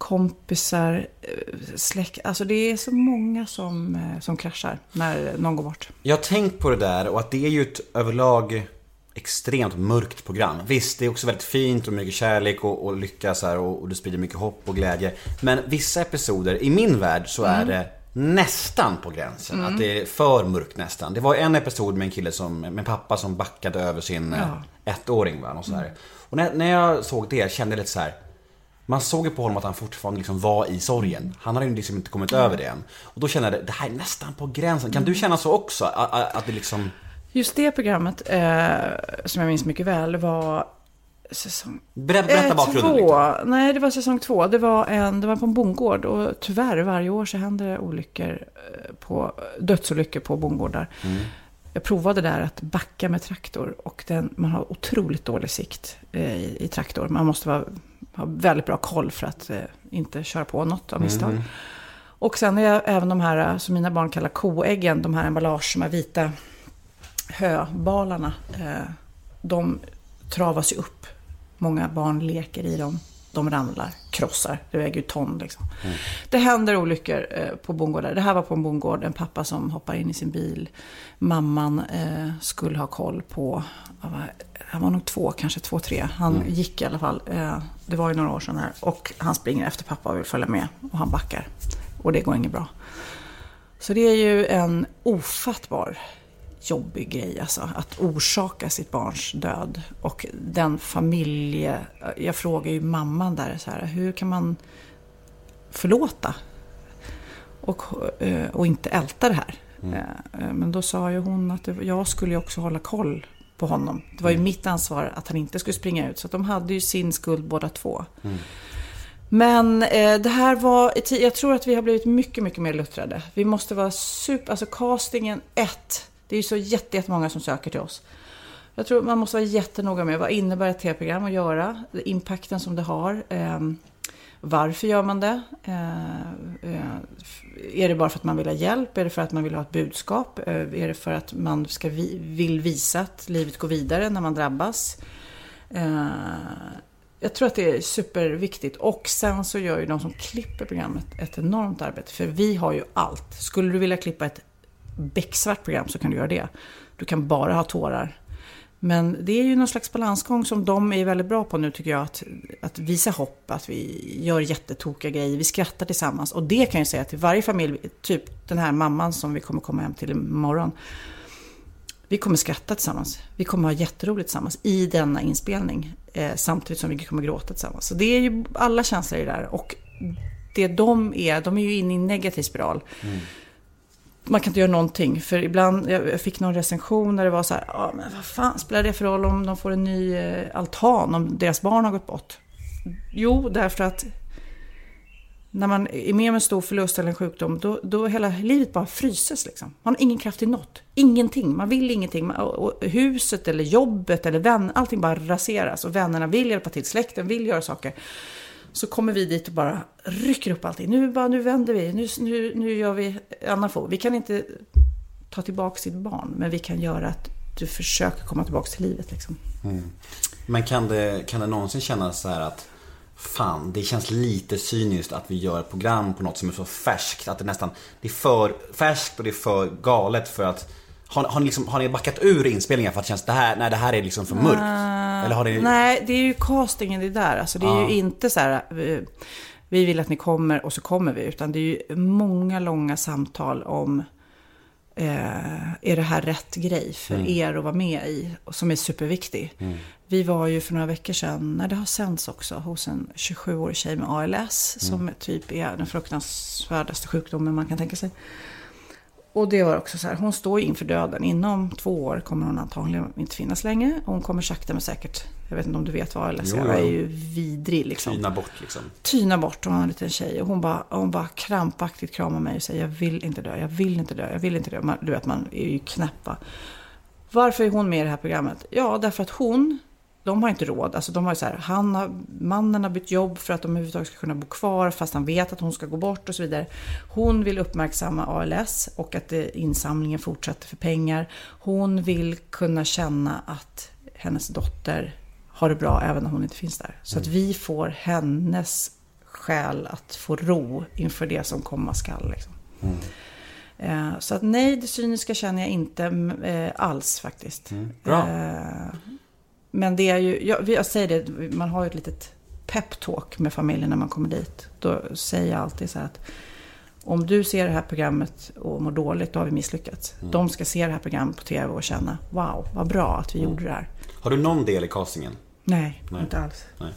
Kompisar, eh, släkt. Alltså det är så många som, eh, som kraschar när någon går bort. Jag har tänkt på det där och att det är ju ett överlag extremt mörkt program. Visst, det är också väldigt fint och mycket kärlek och, och lycka så här, och, och det sprider mycket hopp och glädje. Men vissa episoder, i min värld så är det nästan på gränsen. Att det är för mörkt nästan. Det var en episod med en kille som, med en pappa som backade över sin Ja. ja. ettåring. Va? Och, så här. och när, när jag såg det kände jag lite så här. Man såg ju på honom att han fortfarande liksom var i sorgen. Han hade ju liksom inte kommit över det än. Och då kände jag, det här är nästan på gränsen. Kan du känna så också? Att, att att det liksom... Just det programmet, eh, som jag minns mycket väl, var säsong Berätta, berätta eh, bakgrunden två. Nej, det var säsong två. Det var, en, det var på en bondgård och tyvärr varje år så händer det olyckor eh, på, dödsolyckor på bondgårdar. Mm. Jag provade där att backa med traktor och den, man har otroligt dålig sikt eh, i, i traktor. Man måste vara, ha väldigt bra koll för att eh, inte köra på något av misstag. Mm. Och sen är jag även de här eh, som mina barn kallar koäggen, de här emballage, de här vita höbalarna. Eh, de travas ju upp. Många barn leker i dem. De ramlar, krossar. Det väger ju ton liksom. Det händer olyckor eh, på bondgårdar. Det här var på en bondgård. En pappa som hoppar in i sin bil. Mamman eh, skulle ha koll på... Han var nog två, kanske två, tre. Han gick i alla fall. Eh, det var ju några år sedan här. Och han springer efter pappa och vill följa med. Och han backar. Och det går inget bra. Så det är ju en ofattbar jobbig grej alltså. Att orsaka sitt barns död. Och den familje... Jag frågar ju mamman där så här. Hur kan man förlåta? Och, eh, och inte älta det här. Eh, eh, Men då sa ju hon att jag skulle ju också hålla koll på honom. Det var ju mitt ansvar att han inte skulle springa ut. Så de hade ju sin skuld båda två. Men eh, det här var, jag tror att vi har blivit mycket, mycket mer luttrade. Vi måste vara super, alltså castingen ett. Det är ju så jätte- jättemånga som söker till oss. Jag tror man måste vara jättenoga med vad innebär ett tv-program att göra, impacten som det har. Eh, varför gör man det? Eh, eh, är det bara för att man vill ha hjälp? Är det för att man vill ha ett budskap? Eh, är det för att man ska vill visa att livet går vidare när man drabbas? Jag tror att det är superviktigt. Och sen så gör ju de som klipper programmet ett enormt arbete. För vi har ju allt. Skulle du vilja klippa ett becksvart program så kan du göra det. Du kan bara ha tårar. Men det är ju någon slags balansgång som de är väldigt bra på nu tycker jag. Att, att visa hopp, att vi gör jättetokiga grejer, vi skrattar tillsammans. Och det kan jag säga till varje familj, typ den här mamman som vi kommer komma hem till imorgon. Vi kommer skratta tillsammans. Vi kommer ha jätteroligt tillsammans i denna inspelning. Eh, samtidigt som vi kommer gråta tillsammans. Så det är ju alla känslor i det där. Och det de är, de är ju inne i en negativ spiral. Mm. Man kan inte göra någonting. För ibland, jag fick någon recension där det var så här, ja men vad fan spelar det för roll om de får en ny eh, altan, om deras barn har gått bort? Jo, därför att när man är med om en stor förlust eller en sjukdom, då, då hela livet bara fryses. Liksom. Man har ingen kraft till något. Ingenting. Man vill ingenting. Och, och huset eller jobbet eller vänner, allting bara raseras. Och vännerna vill hjälpa till, släkten vill göra saker. Så kommer vi dit och bara rycker upp allting. Nu, bara, nu vänder vi, nu, nu, nu gör vi annan. Vi kan inte ta tillbaka sitt barn, men vi kan göra att du försöker komma tillbaka till livet. Liksom. Mm. Men kan det, kan det någonsin kännas så här att Fan, det känns lite cyniskt att vi gör ett program på något som är så färskt. Att det nästan, det är för färskt och det är för galet för att har, har, ni liksom, har ni backat ur inspelningen för att det känns det här, nej det här är liksom för mörkt? Uh, Eller har ni... Nej, det är ju castingen det där. Alltså det är uh. ju inte så här, vi vill att ni kommer och så kommer vi. Utan det är ju många långa samtal om Eh, är det här rätt grej för mm. er att vara med i? Som är superviktig. Mm. Vi var ju för några veckor sedan, när det har sänts också, hos en 27-årig tjej med ALS. Mm. Som typ är den fruktansvärdaste sjukdomen man kan tänka sig. Och det var också så här, hon står inför döden. Inom två år kommer hon antagligen inte finnas längre. Hon kommer sakta men säkert, jag vet inte om du vet vad ALS är, är ju vidrig liksom. Tyna bort liksom. Tyna bort, hon har en liten tjej. Och hon bara, hon bara krampaktigt kramar mig och säger, jag vill inte dö, jag vill inte dö, jag vill inte dö. Man, du vet, man är ju knäppa. Varför är hon med i det här programmet? Ja, därför att hon de har inte råd. Alltså de har så här, han har, mannen har bytt jobb för att de överhuvudtaget ska kunna bo kvar fast han vet att hon ska gå bort och så vidare. Hon vill uppmärksamma ALS och att det, insamlingen fortsätter för pengar. Hon vill kunna känna att hennes dotter har det bra även när hon inte finns där. Så mm. att vi får hennes själ att få ro inför det som komma skall. Liksom. Mm. Eh, så att nej, det cyniska känner jag inte eh, alls faktiskt. Mm. Bra. Men det är ju, jag, jag säger det, man har ju ett litet peptalk med familjen när man kommer dit. Då säger jag alltid så här att om du ser det här programmet och mår dåligt, då har vi misslyckats. Mm. De ska se det här programmet på TV och känna, wow, vad bra att vi mm. gjorde det här. Har du någon del i castingen? Nej, nej. inte alls. Nej.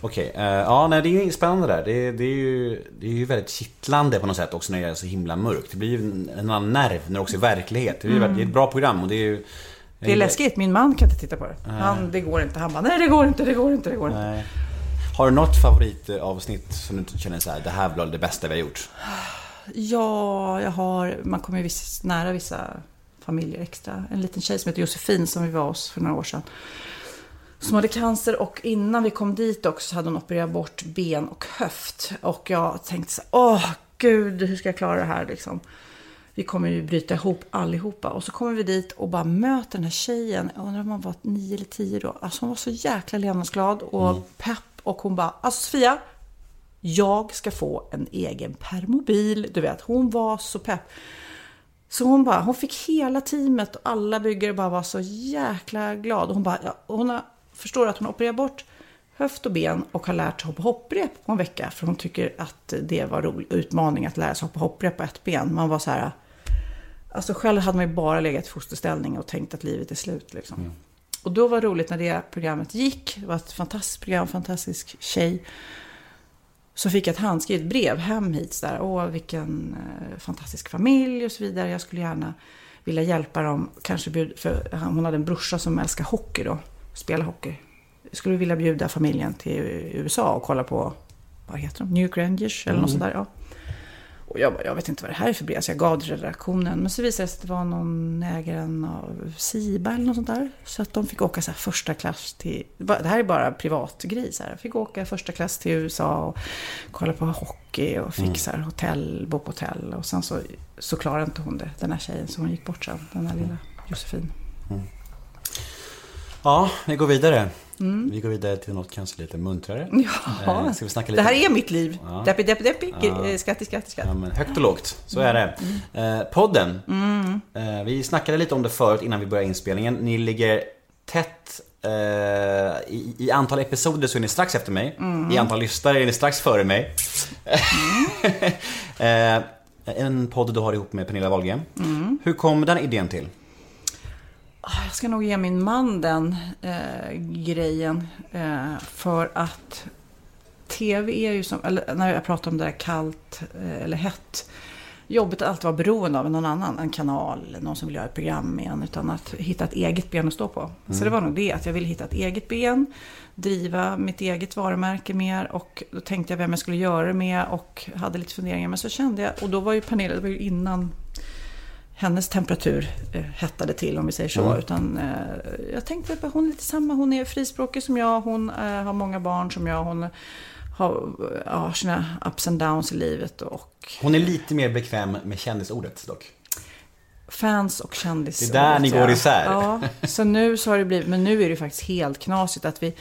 Okej, okay. uh, eh, ja nej, det är ju spännande där. Det, det, är ju, det är ju väldigt kittlande på något sätt också när det är så himla mörkt. Det blir ju en annan nerv när det också är verklighet. Det är, mm. är ett bra program och det är ju det är läskigt. Min man kan inte titta på det. Han, det går inte. Han bara, nej det går inte, det går inte, det går inte. Nej. Har du något favoritavsnitt som du känner så här, det här var det bästa vi har gjort? Ja, jag har, man kommer ju viss, nära vissa familjer extra. En liten tjej som heter Josefin som vi var hos för några år sedan. Som hade cancer och innan vi kom dit också så hade hon opererat bort ben och höft. Och jag tänkte så åh gud, hur ska jag klara det här liksom? Vi kommer ju bryta ihop allihopa. Och så kommer vi dit och bara möter den här tjejen. Jag undrar om hon var nio eller tio då. Alltså hon var så jäkla levnadsglad och mm. pepp. Och hon bara, alltså Sofia, jag ska få en egen permobil. Du vet, hon var så pepp. Så hon bara, hon fick hela teamet och alla byggare bara var så jäkla glad. Och hon bara, ja, hon har, förstår att hon har opererat bort höft och ben och har lärt sig hoppa hopprep på en vecka. För hon tycker att det var rolig utmaning att lära sig hoppa hopprep på ett ben. Man var så här, Alltså själv hade man ju bara legat i fosterställning och tänkt att livet är slut. Liksom. Mm. Och då var det roligt när det programmet gick. Det var ett fantastiskt program, fantastisk tjej. Så fick jag ett handskrivet brev hem hit. Där. Åh, vilken eh, fantastisk familj och så vidare. Jag skulle gärna vilja hjälpa dem. Kanske bjuda, för hon hade en brorsa som älskar hockey då. Spela hockey. Jag skulle vilja bjuda familjen till USA och kolla på vad heter de? New Rangers eller något sånt där. Ja. Och jag bara, jag vet inte vad det här är för brev, så jag gav det till redaktionen. Men så visade det sig att det var någon ägaren av Siba eller något sånt där. Så att de fick åka så första klass till, det här är bara privatgrej så här. Fick åka första klass till USA och kolla på hockey och fick så här hotell, bo på hotell. Och sen så, så klarade inte hon det, den här tjejen. Så hon gick bort sen, den här lilla Josefin. Ja, vi går vidare. Vi går vidare till något kanske lite muntrare. Mm. Ja, Eh, ska vi snacka lite? det här är mitt liv. Ja. Deppi, deppi, deppi. Ja. Ja. Skatti, skatti, skatt. Ja, men högt och lågt, så är det. Eh, podden. Eh, vi snackade lite om det förut innan vi började inspelningen. Ni ligger tätt eh, i, I antal episoder så är ni strax efter mig. I antal lyssnare är ni strax före mig. eh, en podd du har ihop med Pernilla Wahlgren. Hur kom den idén till? Ah, Jag ska nog ge min man den eh, grejen. Eh, för att tv är ju som, eller när jag pratar om det där kallt eh, eller hett. Jobbigt att alltid vara beroende av någon annan, en kanal, någon som vill göra ett program med en. Utan att hitta ett eget ben att stå på. Så det var nog det, att jag ville hitta ett eget ben. Driva mitt eget varumärke mer. Och då tänkte jag vem jag skulle göra det med och hade lite funderingar. Men så kände jag, och då var ju Pernilla, det var ju innan hennes temperatur eh, hettade till om vi säger så. Utan eh, jag tänkte att hon är lite samma. Hon är frispråkig som jag. Hon eh, har många barn som jag. Hon har eh, ja, sina ups and downs i livet. Och Hon är lite mer bekväm med kändisordet dock. fans och kändis. Det är där ni går isär. Ja, så nu så har det blivit, men nu är det faktiskt helt knasigt att vi,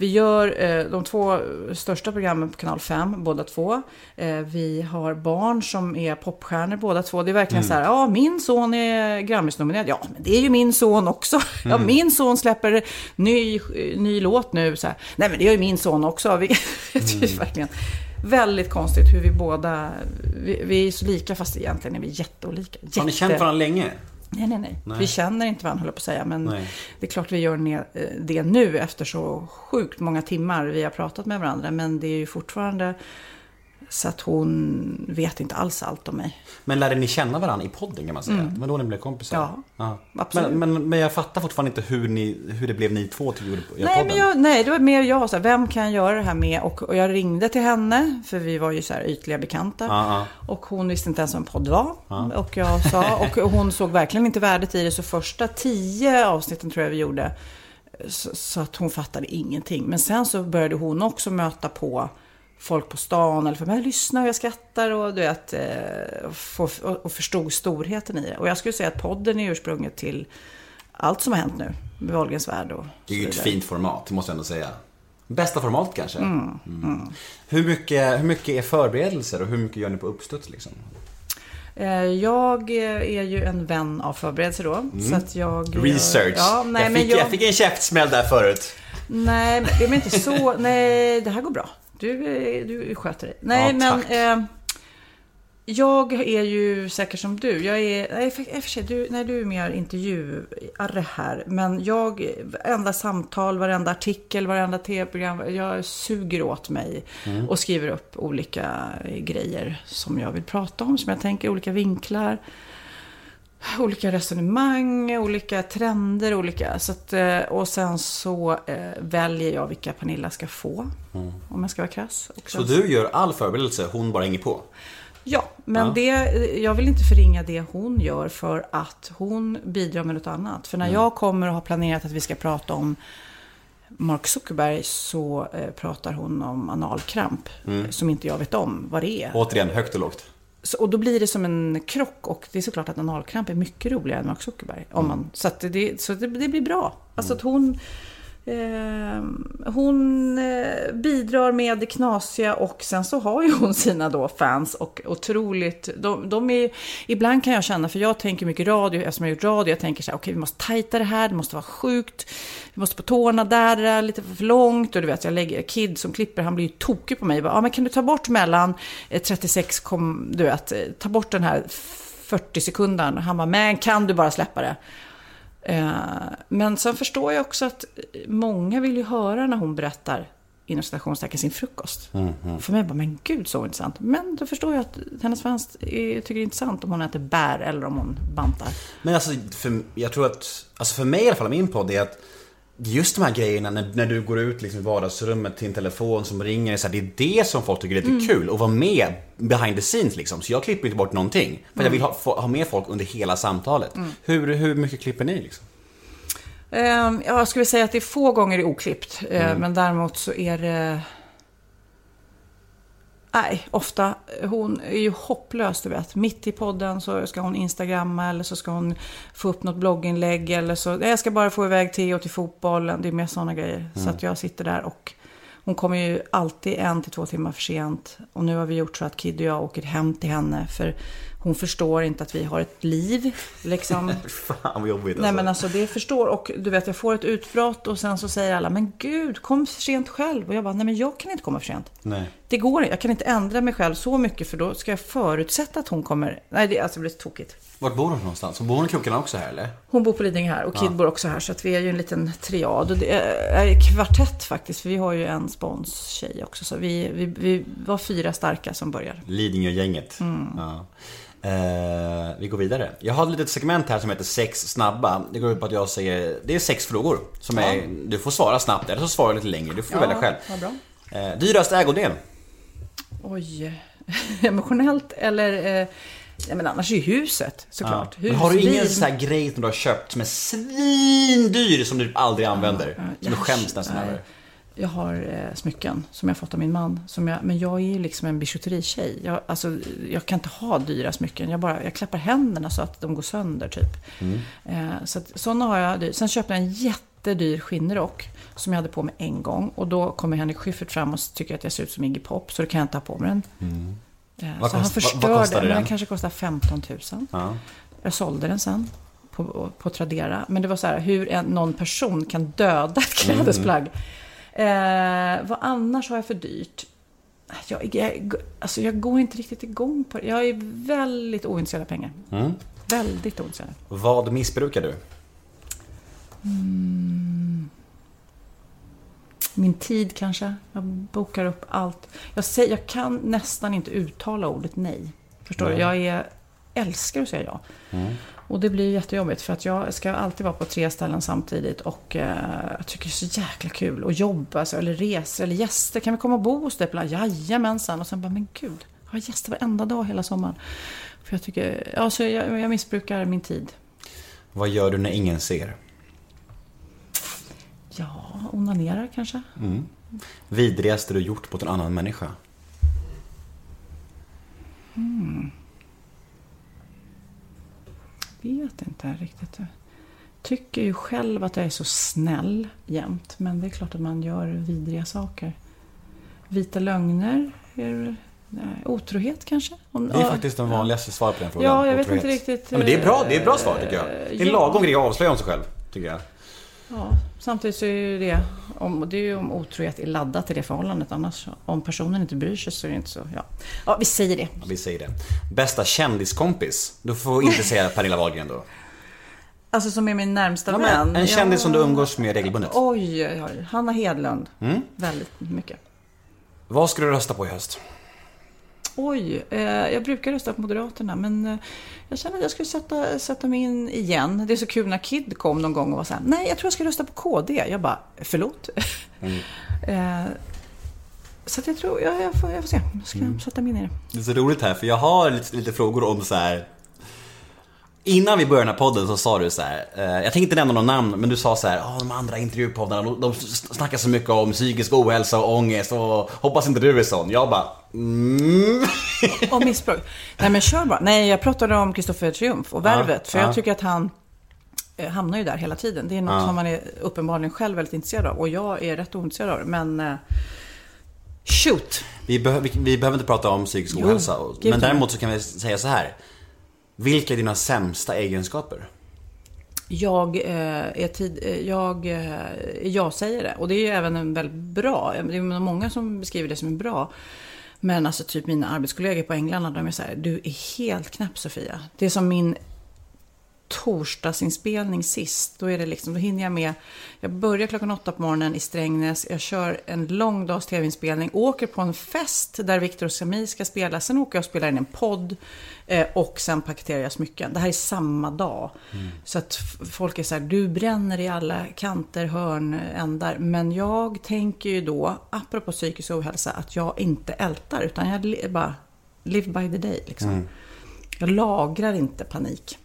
vi gör eh, de två största programmen på kanal 5, båda två. Eh, vi har barn som är popstjärnor båda två. Det är verkligen Mm. så här, ja min son är Grammisnominerad. Ja, men det är ju min son också. Ja, Mm. min son släpper ny, ny låt nu. Så här. Nej, men det gör ju min son också. Vi, det är Mm. verkligen väldigt konstigt hur vi båda, vi, vi är så lika fast egentligen är vi jätteolika. Har ni känt Jätte- varandra länge? Nej, nej, nej, Nej. Vi känner inte varandra, jag på att säga. Men Nej. det är klart vi gör eh, det nu efter så sjukt många timmar vi har pratat med varandra. Men det är ju fortfarande så att hon vet inte alls allt om mig. Men lärde ni känna varandra i podden kan man säga? Det var då ni blev kompisar? Ja, absolut. Men, men, men jag fattar fortfarande inte hur, ni, hur det blev ni två till Nej, podden. men jag, nej, det var mer jag. Så här, vem kan jag göra det här med? Och, och jag ringde till henne, för vi var ju så här ytliga bekanta. Ja, ja. Och hon visste inte ens vad en podd var. Och jag sa, och hon såg verkligen inte värdet i det. Så första tio avsnitten tror jag vi gjorde. Så, så att hon fattade ingenting. Men sen så började hon också möta på folk på stan. Eller för mig, lyssnar och jag skrattar och du vet. eh, Och, och förstod storheten i det. Och jag skulle säga att podden är ursprunget till allt som har hänt nu. Med Wahlgrens värld och Det är ju ett fint format, det måste jag ändå säga. Bästa format kanske? Mm, Mm. Hur, mycket, hur mycket är förberedelser och hur mycket gör ni på uppstuds liksom? Eh, Jag är ju en vän av förberedelser då. Så att jag... Mm. Research. Ja, nej, jag, men fick, jag, jag... fick en käftsmäll där förut. Nej, men det är inte så. Nej, det här går bra. Du, eh, du sköter dig. Nej, Ja, men... Eh, jag är ju säker som du. Jag är... Nej, för, för sig, du, nej, du är mer intervjuare här. Men jag... Varenda samtal, varenda artikel, varenda tv-program. Jag suger åt mig. Mm. Och skriver upp olika grejer som jag vill prata om. Som jag tänker, olika vinklar. Olika resonemang, olika trender, olika. Så att, eh, och sen så eh, väljer jag vilka Pernilla ska få. Om jag ska vara krass. Så du gör all förberedelse, hon bara hänger på? Ja, men Ja. Det, jag vill inte förringa det hon gör för att hon bidrar med något annat. För när Mm. jag kommer och har planerat att vi ska prata om Mark Zuckerberg så eh, pratar hon om analkramp. Mm. Som inte jag vet om vad det är. Återigen, högt och lågt. Så, och då blir det som en krock och det är såklart att analkramp är mycket roligare än Mark Zuckerberg. Om man, så det, så det, det blir bra. Alltså att hon, Ehm, hon eh, bidrar med det knasiga och sen så har ju hon sina då fans och otroligt, de, de är, ibland kan jag känna, för jag tänker mycket radio, eftersom jag har gjort radio, jag tänker så här, okej vi måste tajta det här, det måste vara sjukt, vi måste på tårna där, det är lite för långt och du vet, jag lägger, Kid som klipper, han blir ju tokig på mig, ja ja men kan du ta bort mellan eh, 36, kom, du vet, eh, ta bort den här 40 sekunden, han bara, men kan du bara släppa det? Eh, Men sen förstår jag också att många vill ju höra när hon berättar inom citationstecken sin frukost. För mig bara, men gud så intressant. Men då förstår jag att hennes fans tycker det är intressant om hon äter bär eller om hon bantar. Men alltså, för, jag tror att, alltså för mig i alla fall, min podd är att Just de här grejerna när, när du går ut liksom i vardagsrummet till en telefon som ringer, så här, det är det som folk tycker är lite Mm. kul. Att vara med behind the scenes liksom. Så jag klipper inte bort någonting. För Mm. jag vill ha, få, ha med folk under hela samtalet. Hur, hur mycket klipper ni liksom? Ja, jag skulle säga att det är få gånger det är oklippt. Eh, Men däremot så är det... Nej, ofta. Hon är ju hopplös, du vet. Mitt i podden så ska hon instagramma eller så ska hon få upp något blogginlägg eller så. Jag ska bara få iväg Theo till fotbollen. Det är mer sådana grejer. Så att jag sitter där och hon kommer ju alltid en till två timmar för sent. Och nu har vi gjort så att Kid och jag åker hem till henne. För hon förstår inte att vi har ett liv. Liksom. Fan vad jobbigt alltså. Nej men alltså det förstår och du vet jag får ett utbrott och sen så säger alla men gud kom för sent själv och jag bara nej men jag kan inte komma för sent. Nej. Det går inte, jag kan inte ändra mig själv så mycket för då ska jag förutsätta att hon kommer. Nej det, alltså det blir tokigt. Vart bor hon någonstans? Bor hon i krokarna också här eller? Hon bor på Lidingö här och Kid bor också här så att vi är ju en liten triad. Och det är kvartett faktiskt för vi har ju en sponstjej också. Så vi, vi, vi var fyra starka som börjar. Lidingö-gänget. Mm. Ja. Eh, vi går vidare. Jag har ett litet segment här som heter sex snabba. Det går ut på att jag säger, det är sex frågor. Som är, du får svara snabbt eller så svarar du lite längre. Du får välja själv. vad bra. Eh, dyrast ägodel? Oj, emotionellt eller... Eh, nej men annars är ju huset såklart. Men har du ingen sån här grej som du har köpt som är svindyr som du aldrig använder? Som du skäms nästan över? Jag har eh, smycken som jag fått av min man. Som jag, men jag är ju liksom en bijouteritjej. Jag, alltså, jag kan inte ha dyra smycken. Jag, bara, jag klappar händerna så att de går sönder typ. Mm. Eh, så att, sådana har jag. Sen köpte jag en jättedyr skinnrock. Som jag hade på mig en gång. Och då kommer Henrik Schyffert fram och tycker att jag ser ut som Iggy Pop. Så då kan jag inte ha på mig den. Mm. Vad så han kost- vad- förstörde. vad kostade men den? kanske kostar 15 000. Ja. Jag sålde den sen på, på Tradera. Men det var så här hur en, någon person kan döda ett klädesplagg. Eh, vad annars har jag för dyrt? Jag, jag, alltså jag går inte riktigt igång på det. Jag är väldigt ointresserad av pengar. Mm. Väldigt ointresserad. Vad missbrukar du? Min tid kanske. Jag bokar upp allt. Jag, säger, jag kan nästan inte uttala ordet nej. Förstår du? Jag är, älskar att säga ja. Och det blir jättejobbigt för att jag ska alltid vara på tre ställen samtidigt och eh, jag tycker det är så jäkla kul att jobba, alltså, eller resor, eller gäster. Kan vi komma och bo hos dig? Jajamensan. Och sen bara, men gud, jag har gäster varenda dag hela sommaren. För jag tycker, ja, så jag, jag missbrukar min tid. Vad gör du när ingen ser? Ja, onanerar kanske. Vidrigaste du gjort mot en annan människa? vet inte riktigt. Jag tycker ju själv att jag är så snäll jämt. Men det är klart att man gör vidriga saker. Vita lögner? Är, nej, otrohet kanske? Om, Det är ja, faktiskt den vanligaste svaret på den frågan. Ja, jag vet otrohet. inte riktigt, Ja, men det är bra, det är bra svar tycker jag. eh, Det är en ja. lagom grej att avslöja om sig själv, tycker jag. Ja, samtidigt så är ju det, om, det är ju om otrohet är laddat i det förhållandet. Annars, om personen inte bryr sig så är det inte så. Ja, ja vi säger det. Ja, Vi säger det. Bästa kändiskompis? Du får inte säga Pernilla Wahlgren då. Alltså som är min närmsta Ja, vän. en kändis som du umgås med regelbundet. Oj, oj, oj. Hanna Hedlund. Mm. Väldigt mycket. Vad ska du rösta på i höst? Oj, eh, jag brukar rösta på Moderaterna men eh, jag känner att jag skulle sätta, sätta mig in igen. Det är så kul när Kid kom någon gång och var så här, nej jag tror jag ska rösta på KD. Jag bara, förlåt? eh, så jag tror, ja, jag, får, jag får se. Jag ska sätta mig in i det. Det är så roligt här för jag har lite, lite frågor om så här. Innan vi började den här podden så sa du så här, eh, jag tänkte inte nämna någon namn, men du sa så här, "Ah, de andra intervjupoddarna, de, de snackar så mycket om psykisk ohälsa och ångest och hoppas inte du är sån. Jag bara, mm. Och missbruk. Nej men kör bara. Nej, jag pratade om Kristoffer Triumf och Värvet. för ja. jag tycker att han eh, hamnar ju där hela tiden. Det är något som man är uppenbarligen själv väldigt intresserad av. Och jag är rätt ointresserad av det. Men eh, shoot! Vi, behö- vi, vi behöver inte prata om psykisk Jo, ohälsa, gud, men däremot så kan vi säga så här. Vilka är dina sämsta egenskaper? Jag eh, är tid, eh, jag, eh, jag säger det. Och det är ju även en väldigt bra. Det är många som beskriver det som en bra. Men alltså typ mina arbetskollegor på England, de är så här, du är helt knäpp Sofia. Det är som min torsdagsinspelning sist. Då, är det liksom, då hinner jag med. Jag börjar klockan åtta på morgonen i Strängnäs. Jag kör en lång dags tv-inspelning. Åker på en fest där Viktor och Sami ska spela. Sen åker jag och spelar in en podd. Eh, och sen paketerar jag smycken. Det här är samma dag. Så att folk är så här, du bränner i alla kanter, hörn, ändar. Men jag tänker ju då, apropå psykisk ohälsa, att jag inte ältar. Utan jag li- bara live by the day liksom. Jag lagrar inte panik.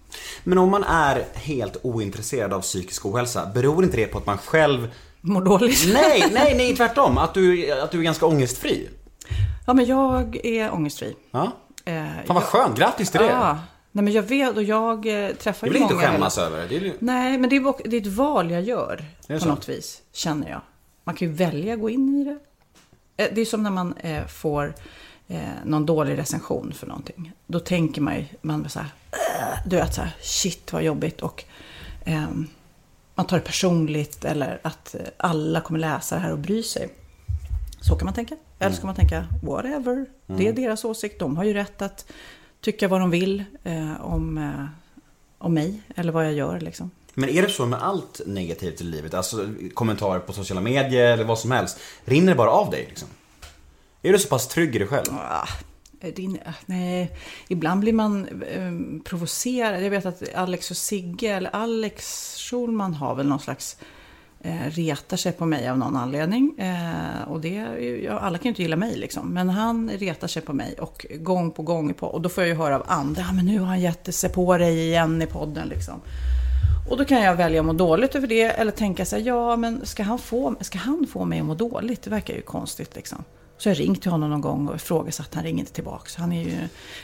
Men om man är helt ointresserad av psykisk ohälsa, beror inte det på att man själv... Mår dåligt. Nej, nej, nej, tvärtom. Att du, att du är ganska ångestfri. Ja, men jag är ångestfri. Ja. Eh, Fan vad skönt, grattis till det. Ja. Nej, men jag vet och jag eh, träffar Det ju vill inte många skämmas över. Det är. Nej, men det är, det är ett val jag gör det på så? något vis, känner jag. Man kan ju välja att gå in i det. Eh, Det är som när man eh, får eh, någon dålig recension för någonting. Då tänker man ju, man så här, du vet så här, shit vad jobbigt. Och ehm, man tar det personligt eller att eh, alla kommer läsa det här och bry sig. Så kan man tänka. Eller så kan man tänka, whatever. Det är deras åsikt. De har ju rätt att tycka vad de vill eh, om, eh, om mig eller vad jag gör. Liksom. Men är det så med allt negativt i livet, alltså kommentarer på sociala medier eller vad som helst, rinner det bara av dig liksom? Är du så pass trygg i dig själv? Ah, din, nej, ibland blir man eh, provocerad. Jag vet att Alex och Sigge, eller Alex Schulman har väl någon slags eh, retar sig på mig av någon anledning. Eh, och det, ja, alla kan ju inte gilla mig liksom. Men han retar sig på mig och gång på gång på. Och då får jag ju höra av andra, men nu har han gett sig på dig igen i podden liksom. Och då kan jag välja att må dåligt över det eller tänka så här, ja men ska han, få, ska han få mig att må dåligt? Det verkar ju konstigt liksom. Så jag ringt till honom någon gång och ifrågasatt, han ringer inte tillbaka. Så han är ju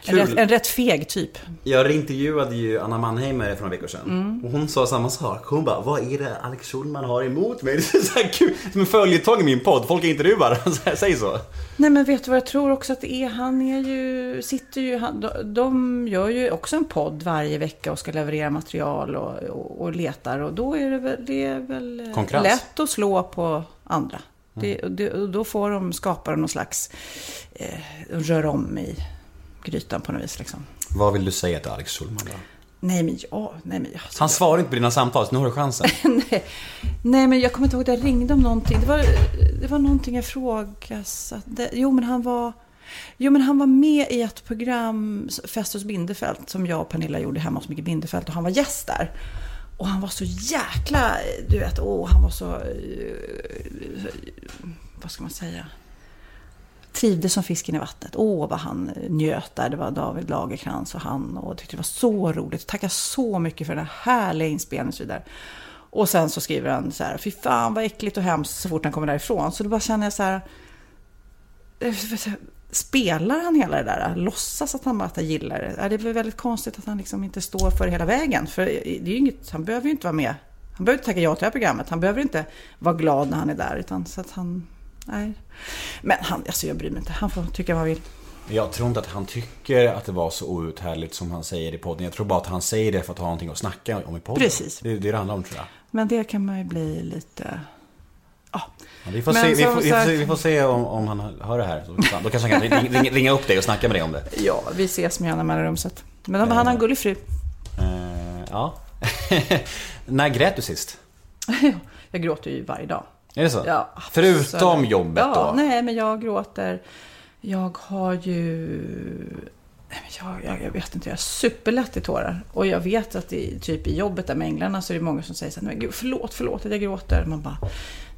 en rätt, en rätt feg typ. Jag intervjuade ju Anna Mannheimer för några veckor sedan. Mm. Och hon sa samma sak. Hon bara, vad är det Alex Schulman har emot mig? Det är så här kul. Som en följetong i min podd. Folk intervjuar. Säg så. Nej men vet du vad jag tror också att det är? Han är ju, sitter ju, han, de, de gör ju också en podd varje vecka och ska leverera material och, och, och letar. Och då är det väl, det är väl eh, Konkurrens. lätt att slå på andra. Det, och det, då får de skapa någon slags, eh, rör om i grytan på något vis liksom. Vad vill du säga till Alex Schulman då? Nej men ja, nej men jag... Han svarar inte på dina samtal, så nu har du chansen. nej, nej men jag kommer inte ihåg att jag ringde om någonting. Det var, det var någonting jag frågasatte. Jo men han var... Jo men han var med i ett program, Fest hos Bindefält, som jag och Pernilla gjorde hemma hos Micke Bindefält och han var gäst där. Och han var så jäkla, du vet, åh, han var så, eh, vad ska man säga? Trivdes som fisken i vattnet. Åh, vad han njöt där. Det var David Lagerkrans och han. Och tyckte det var så roligt. Tackar så mycket för den här härliga inspelningen och så vidare. Och sen så skriver han så här, fy fan vad äckligt och hemskt så fort han kommer därifrån. Så då bara känner jag så här, eh, spelar han hela det där? Låtsas att han bara gillar det? Det är väl väldigt konstigt att han liksom inte står för det hela vägen. För det är ju inget, han behöver ju inte vara med. Han behöver inte tacka ja till det här programmet. Han behöver inte vara glad när han är där. Utan så att han, nej. Men han, alltså jag bryr mig inte. Han får tycka vad han vill. Jag tror inte att han tycker att det var så outhärdligt som han säger i podden. Jag tror bara att han säger det för att ha någonting att snacka om i podden. Precis. Det är det det handlar om tror jag. Men det kan man ju bli lite... Ja, vi, får se, vi, som får, vi, får sagt- se, vi får se om, om han hör det här. Då kanske han kan ringa, ringa, upp dig och snacka med dig om det. ja vi ses med jämna mellanrum. Men han har en gullig fru. Eh, ja. När grät du sist? Jag gråter ju varje dag. Är det så? Ja, Förutom jobbet ja, då? Nej, men jag gråter. Jag har ju... Nej, men jag, jag, jag vet inte, jag är superlätt i tårar. Och jag vet att i, typ i jobbet där med änglarna så är det många som säger så här, "Nej, men gud, förlåt, förlåt att jag gråter. Man bara,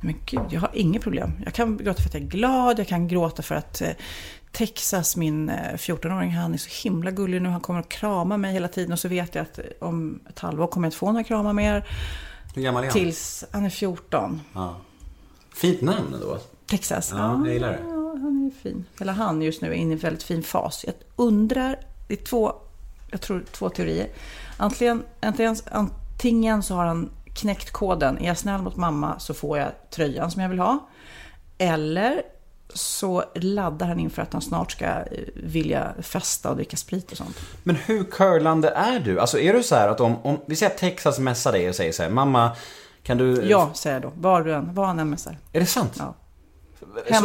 men gud, jag har inget problem. Jag kan gråta för att jag är glad, jag kan gråta för att eh, Texas, min eh, 14-åring, han är så himla gullig nu. Han kommer att krama mig hela tiden och så vet jag att eh, om ett halvår kommer jag inte få några kramar mer. Hur gammal är han? Tills han är 14. Ja. Fint namn ändå. Texas. Ja, jag gillar det. Ja, han är fin. Hela han just nu är inne i en väldigt fin fas. Jag undrar, det är två, jag tror två teorier. Antingen, antingen, antingen så har han knäckt koden. Är jag snäll mot mamma så får jag tröjan som jag vill ha. Eller så laddar han inför att han snart ska eh, vilja festa och dricka sprit och sånt. Men hur curlande är du? Alltså är du så här att om, om vi säger att Texas messar dig och säger så här, mamma, kan du... Ja, säger jag då. Var, du än, var han än messar. Är det sant? Ja.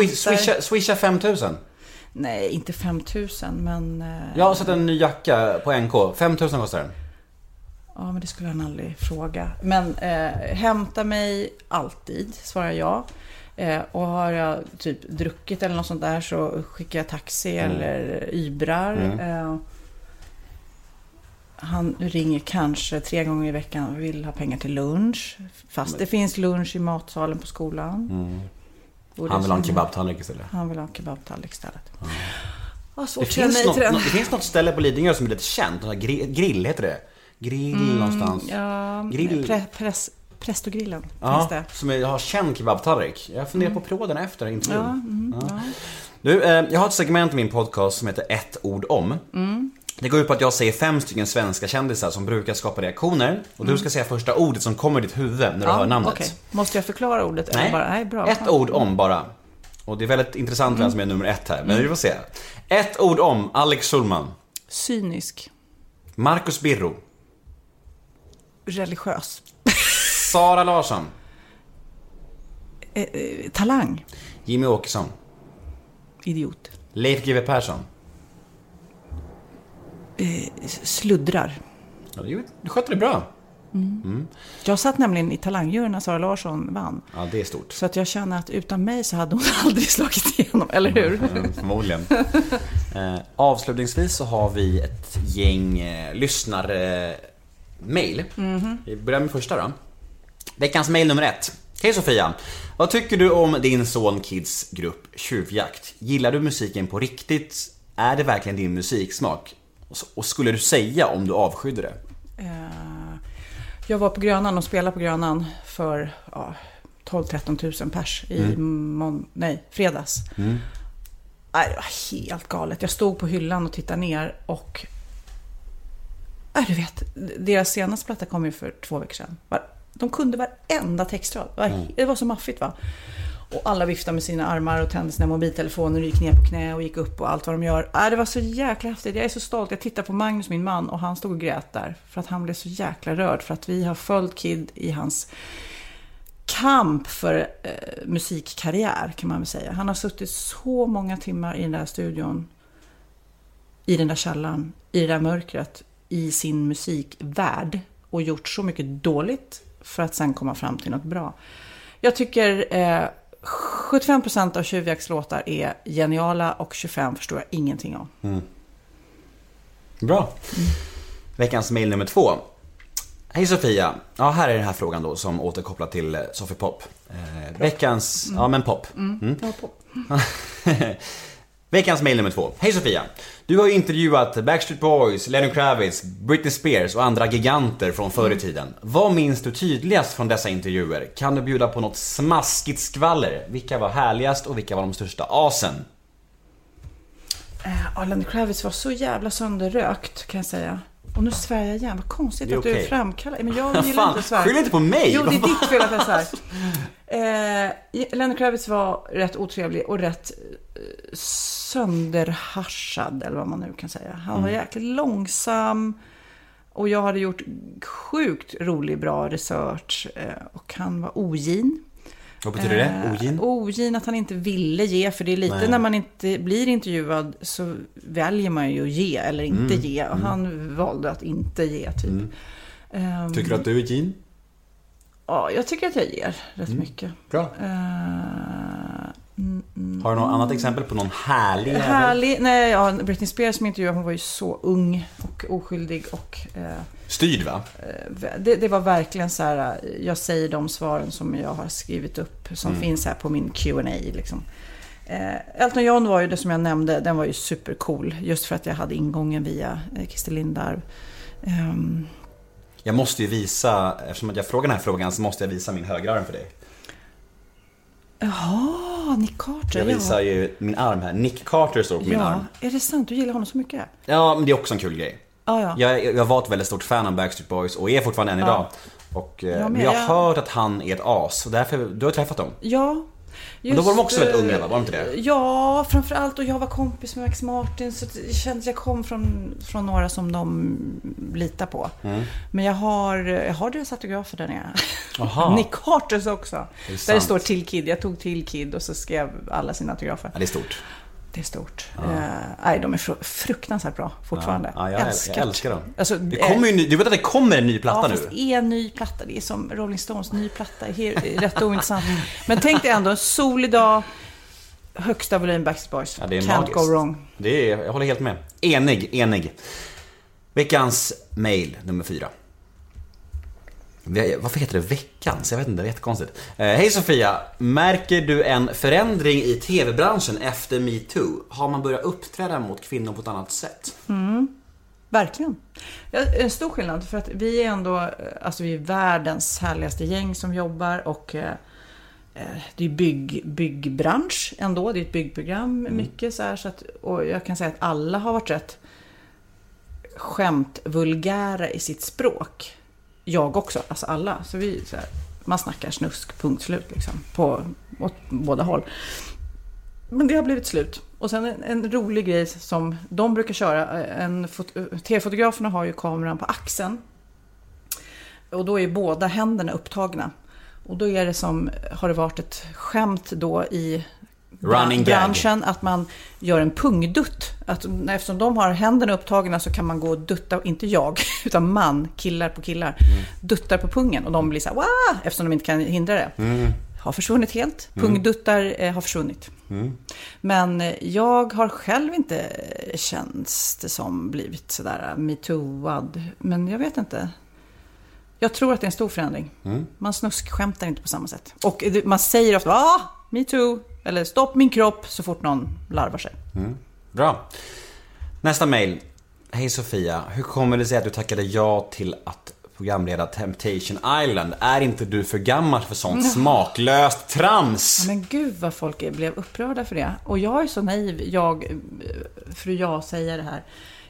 Swisha, swisha 5000. Nej, inte 5000 men... eh, Jag har sett en ny jacka på NK. 5000 kostar den. Ja, men det skulle han aldrig fråga. Men eh, hämta mig alltid, svarar jag. Eh, och har jag typ druckit eller något sånt där så skickar jag taxi eller ybrar. Eh, han ringer kanske tre gånger i veckan och vill ha pengar till lunch. Fast det finns lunch i matsalen på skolan. Borde Han vill ha en kebabtallrik istället. Han vill ha en kebabtallrik istället. Det svårt att säga finns, något, det finns något ställe på Lidingö som är lite känt. grill heter det. Grill någonstans. Mm, Ja, Grill. Pre, press, Prestogrillen Ja, det. som är, har känd kebabtallrik. Jag funderar på att prova den efter intervjun. Ja, mm, ja. Du, eh, jag har ett segment i min podcast som heter ett ord om. Mm. Det går ut på att jag säger fem stycken svenska kändisar som brukar skapa reaktioner. Och du ska säga första ordet som kommer i ditt huvud när du hör namnet. okej. Måste jag förklara ordet? Nej, Eller bara, nej bra. ett ord om bara. Och det är väldigt intressant vem som är nummer ett här, men vi får se. Ett ord om Alex Schulman. Cynisk. Marcus Birro. Religiös. Sara Larsson. Eh, eh, talang. Jimmy Åkesson. Idiot. Leif GW Persson. Eh, sluddrar. Ja, du, du skötte det bra. Jag satt nämligen i talangjuryn när Sara Larsson vann. Ja, det är stort. Så att jag känner att utan mig så hade hon aldrig slagit igenom, eller hur? Mm, förmodligen. Eh, avslutningsvis så har vi ett gäng eh, lyssnarmail. Vi börjar med första då. Veckans mail nummer ett. Hej Sofia! Vad tycker du om din son Kids grupp Tjuvjakt? Gillar du musiken på riktigt? Är det verkligen din musiksmak? Och skulle du säga om du avskydde det? Eh, Jag var på Grönan och spelade på Grönan för ja, 12-13 000 pers i mån- nej, fredags. Nej, det var helt galet. Jag stod på hyllan och tittade ner och... Nej, du vet, deras senaste platta kom ju för två veckor sedan. De kunde varenda textrad. Var, det var så maffigt va. Och alla viftade med sina armar och tände sina mobiltelefoner och gick ner på knä och gick upp och allt vad de gör. Äh, det var så jäkla häftigt. Jag är så stolt. Jag tittar på Magnus, min man, och han stod och grät där. För att han blev så jäkla rörd. För att vi har följt Kid i hans kamp för eh, musikkarriär, kan man väl säga. Han har suttit så många timmar i den där studion, i den där källaren, i det där mörkret, i sin musikvärld och gjort så mycket dåligt för att sen komma fram till något bra. Jag tycker eh, 75% av Tjuvjakts låtar är geniala och 25 förstår jag ingenting om. Bra. Veckans mail nummer två. Hej Sofia. Ja, här är den här frågan då som återkopplar till eh, Sofie Pop. Eh, veckans, ja men pop. Mm. Ja, på. Veckans mail nummer två. Hej Sofia. Du har ju intervjuat Backstreet Boys, Lenny Kravitz, Britney Spears och andra giganter från förr i tiden. Vad minns du tydligast från dessa intervjuer? Kan du bjuda på något smaskigt skvaller? Vilka var härligast och vilka var de största asen? Eh, ja, Lenny Kravitz var så jävla sönderrökt kan jag säga. Och nu svär jag igen. Vad konstigt att du okej. framkallar... Men jag gillar Fan, inte att svära. skyll inte på mig! Jo, det är ditt fel att jag svär. Eh, Lenny Kravitz var rätt otrevlig och rätt eh, sönderhaschad, eller vad man nu kan säga. Han Mm. var jäkligt långsam. Och jag hade gjort sjukt rolig, bra research. Eh, och han var ogin. Vad betyder det? Eh, Ogin? Ogin att han inte ville ge, för det är lite Nej. när man inte blir intervjuad så väljer man ju att ge eller inte Mm. ge. Och han valde att inte ge, typ. Ehm, Tycker du att du är Jean? Ja, jag tycker att jag ger rätt Mm. mycket. Bra. Mm, mm. Har du något annat exempel på någon härlig? Härlig, nej, ja, Britney Spears som intervjuade, hon var ju så ung och oskyldig och eh, Styrd va? det, det var verkligen så här, eh, jag säger de svaren som jag har skrivit upp, som Mm. finns här på min Q&A liksom. Eh, Elton John var ju det som jag nämnde, den var ju supercool, just för att jag hade ingången via eh, Christer Lindarw. Ehm, Jag måste ju visa, eftersom jag frågar den här frågan så måste jag visa min högerarm för dig. Jaha, Nick Carter. Jag visar ju min arm här. Nick Carter står på min ja. arm. Är det sant? Du gillar honom så mycket? Ja, men det är också en kul grej. Ja, ja. Jag, jag var ett väldigt stort fan av Backstreet Boys och är fortfarande än Ja. idag. Och eh, Jag men jag har hört att han är ett as och därför, du har träffat dem. Ja. Men då var de också väldigt eh, unga va? Var de inte det? Ja, framförallt. Och jag var kompis med Max Martin. Så det kändes jag kom från, från några som de litar på. Mm. Men jag har, jag har deras autografer där nere. Nick Carters också. det där det står till Kid. Jag tog till Kid och så skrev alla sina autografer. Ja, det är stort. Det är stort. Eh, nej, de är fru- fruktansvärt bra fortfarande. Ja, jag, jag älskar dem. Alltså, det eh, kommer ju, du vet att det kommer en ny Ja, platta fast nu? det är en ny platta. Det är som Rolling Stones ny platta. Rätt ointressant. Men tänk dig ändå, en solig dag, högsta volym Backstreet Boys. Ja, det är Can't magiskt. go wrong. Det är, jag håller helt med. Enig, enig. Veckans mail nummer fyra. Varför heter det veckans? Jag vet inte, det är jättekonstigt. Eh, Hej Sofia! Märker du en förändring i TV-branschen efter metoo? Har man börjat uppträda mot kvinnor på ett annat sätt? Verkligen. Ja, En stor skillnad, för att vi är ändå, eh, alltså vi är världens härligaste gäng som jobbar och eh, det är bygg, byggbransch ändå, det är ett byggprogram mycket så här, så att, och jag kan säga att alla har varit rätt skämtvulgära i sitt språk. Jag också, alltså alla. Så vi, så här, man snackar snusk, punkt slut liksom, på, åt båda håll. Men det har blivit slut. Och sen en, en rolig grej som de brukar köra. Eh, en fot- eh, TV-fotograferna har ju kameran på axeln. Och då är båda händerna upptagna. Och då är det som, har det varit ett skämt då i Running gag. branschen att man gör en pungdutt. Att, eftersom de har händerna upptagna så kan man gå och dutta, inte jag, utan man, killar på killar, Mm. duttar på pungen och de blir så här, Wah! eftersom de inte kan hindra det. Mm. Har försvunnit helt. Pungduttar eh, har försvunnit. Men eh, jag har själv inte, eh, känns det som, blivit sådär metooad. Men jag vet inte. Jag tror att det är en stor förändring. Man snuskskämtar inte på samma sätt. Och man säger ofta ah, metoo, eller stopp min kropp så fort någon larvar sig. Bra. Nästa mail. Hej Sofia, hur kommer det sig att du tackade ja till att programleda Temptation Island? Är inte du för gammal för sånt smaklöst trams? Ja, men gud vad folk blev upprörda för det. Och jag är så naiv, jag, fru jag säger det här.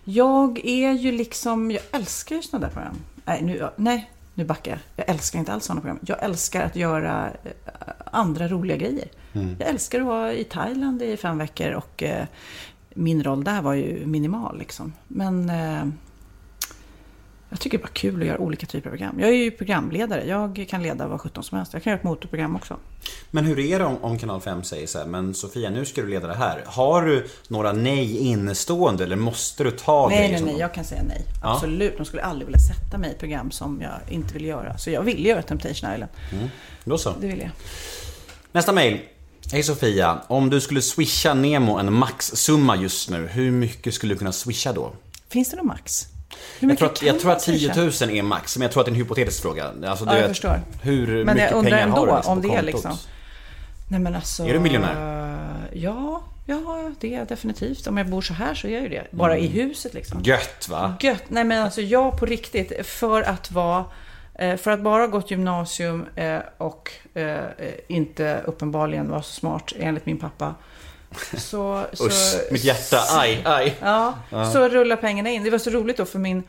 Jag är ju liksom, jag älskar ju sådana där program. Nej, nu, nej, nu backar jag. Jag älskar inte alls sådana program. Jag älskar att göra eh, andra roliga grejer. Jag älskar att vara i Thailand i fem veckor och eh, min roll där var ju minimal liksom. Men eh, jag tycker det är bara kul att göra olika typer av program. Jag är ju programledare. Jag kan leda vad sjutton som helst. Jag kan göra ett motorprogram också. Men hur är det om, om Kanal 5 säger så här, men Sofia nu ska du leda det här. Har du några nej innestående eller måste du ta Nej, grejer nej, nej, de- jag kan säga nej. Ja. Absolut. De skulle aldrig vilja sätta mig i program som jag inte vill göra. Så jag vill göra Temptation Island. Då så. Det vill jag. Nästa mail. Hej Sofia, om du skulle swisha Nemo en maxsumma just nu, hur mycket skulle du kunna swisha då? Finns det någon max? Jag tror, att, jag tror att 10 swisha? 000 är max, men jag tror att det är en hypotetisk fråga. Alltså, Ja, jag vet, förstår. Hur Men mycket jag undrar pengar har ändå du liksom om det är liksom... Nej men alltså... Är du miljonär? Ja, ja, det är jag definitivt. Om jag bor så här så är jag ju det. Bara i huset liksom. Gött va? Gött! Nej men alltså jag på riktigt, för att vara... eh, För att bara ha gått gymnasium eh, och eh, inte uppenbarligen vara så smart enligt min pappa. Så, så, Usch, mitt hjärta, aj, aj. Ja, så rullar pengarna in. Det var så roligt då för min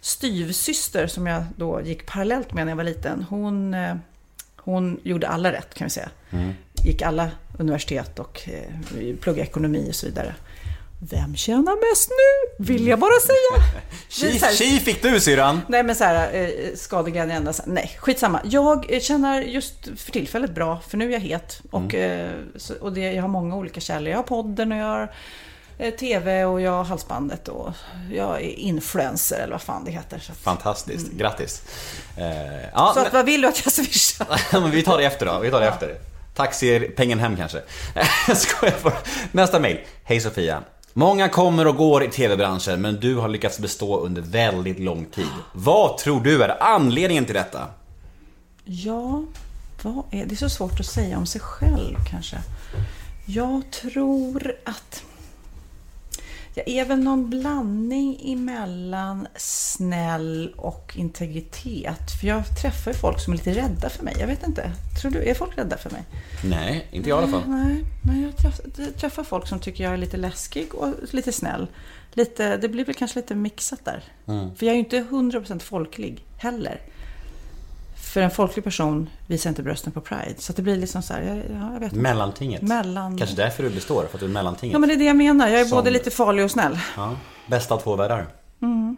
styvsyster som jag då gick parallellt med när jag var liten. Hon, hon gjorde alla rätt kan vi säga. Gick alla universitet och pluggade ekonomi och så vidare. Vem tjänar mest nu? Vill jag bara säga. Tji, så här- tji fick du syrran! Nej men så här, eh, skadeglädje ända. Nej, skitsamma. Jag eh, känner just för tillfället bra, för nu är jag het. Och, eh, så, och det, jag har många olika källor. Jag har podden och jag har eh, TV och jag har halsbandet och jag är influencer eller vad fan det heter. Fantastiskt, grattis. Eh, ja, så att, vad vill du att jag swishar? vi tar det efter då, vi tar det efter. Taxi, pengen hem kanske. Jag skojar bara. Nästa mail. Hej Sofia. Många kommer och går i TV-branschen men du har lyckats bestå under väldigt lång tid. Vad tror du är anledningen till detta? Ja, vad är det? är så svårt att säga om sig själv kanske. Jag tror att jag är väl någon blandning emellan snäll och integritet. För jag träffar ju folk som är lite rädda för mig. Jag vet inte. Tror du, är folk rädda för mig? Nej, inte jag i alla fall. Nej, men jag träffar, träffar folk som tycker jag är lite läskig och lite snäll. Lite, det blir väl kanske lite mixat där. För jag är ju inte 100% folklig heller. För en folklig person visar inte brösten på Pride. Så det blir liksom så här, jag, ja, jag vet inte. Mellantinget. Mellan- Kanske därför du består, för att du är mellantinget. Ja men det är det jag menar. Jag är Som- både lite farlig och snäll. Ja, bästa av två världar. Mm.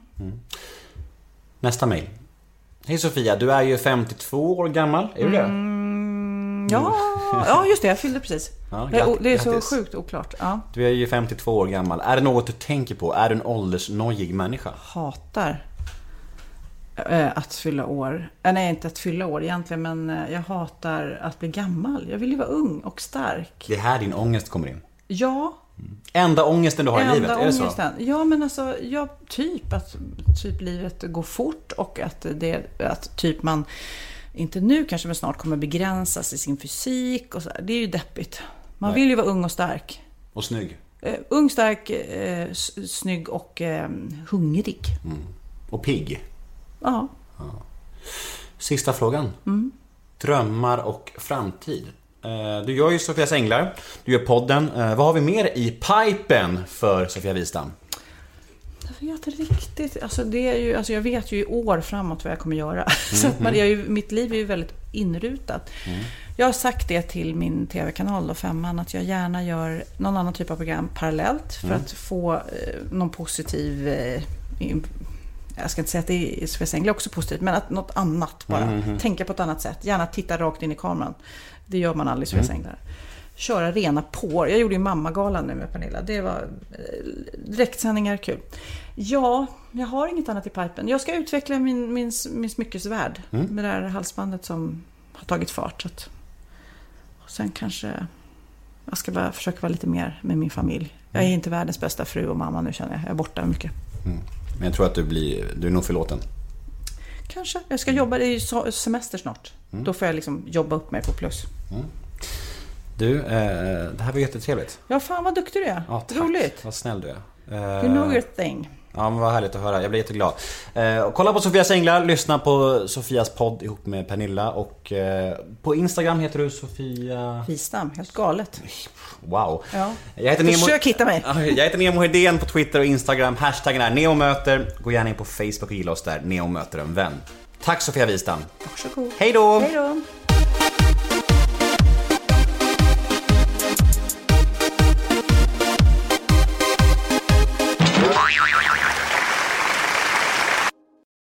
Nästa mail. Hej Sofia, du är ju 52 år gammal, är du det? Ja, ja, just det. Jag fyllde precis. Ja, det, är, det är så sjukt oklart. Ja. Du är ju 52 år gammal. Är det något du tänker på? Är du en åldersnojig människa? Hatar att fylla år. Eh, nej, inte att fylla år egentligen, men eh, jag hatar att bli gammal. Jag vill ju vara ung och stark. Det är här din ångest kommer in. Ja, Enda ångesten du har i enda livet, är det så? Ja, men alltså, ja, typ att typ livet går fort och att det, att typ man, inte nu kanske, men snart kommer begränsas i sin fysik och så. Det är ju deppigt. Man Nej. vill ju vara ung och stark. Och snygg. Eh, ung, stark, eh, s- snygg och eh, hungrig. Och pigg. Ja. Sista frågan. Mm. Drömmar och framtid. Eh, Du gör ju Sofias Änglar, du gör podden. Eh, Vad har vi mer i pipen för Sofia Wistam? Jag vet inte riktigt. Alltså det är ju, alltså jag vet ju i år framåt vad jag kommer göra. Så Mm, att man, jag är ju, mitt liv är ju väldigt inrutat. Jag har sagt det till min tv-kanal Femman, att jag gärna gör någon annan typ av program parallellt för Mm. att få eh, någon positiv... Eh, jag ska inte säga att det är Änglar också positivt, men att något annat bara. Mm, Tänka på ett annat sätt. Gärna titta rakt in i kameran. Det gör man aldrig i Mm. Änglar. Köra rena på. Jag gjorde ju Mammagalan nu med Pernilla. Det var eh, direktsändningar, kul. Ja, jag har inget annat i pipen. Jag ska utveckla min, min, min smyckesvärld med det här halsbandet som har tagit fart. Så att, och sen kanske jag ska bara försöka vara lite mer med min familj. Jag är inte världens bästa fru och mamma nu känner jag. Jag är borta mycket. Men jag tror att du blir, du är nog förlåten. Kanske. Jag ska jobba, det är ju semester snart. Då får jag liksom jobba upp mig på plus. Du, eh, det här var jättetrevligt. Ja, fan vad duktig du är. Ja, tack. Roligt. Vad snäll du är. You know your thing. Ja men vad härligt att höra, jag blir jätteglad. Eh, kolla på Sofias Änglar, lyssna på Sofias podd ihop med Pernilla och eh, på Instagram heter du Sofia... Wisdom, helt galet. Wow. Ja. Jag heter Nemo... Försök hitta mig. Ja, Jag heter Nemo Hedén på Twitter och Instagram. Hashtaggen är neomöter. Gå gärna in på Facebook och gilla oss där. Neo möter en vän. Tack Sofia Wistam. Varsågod. Hej då! Hej då.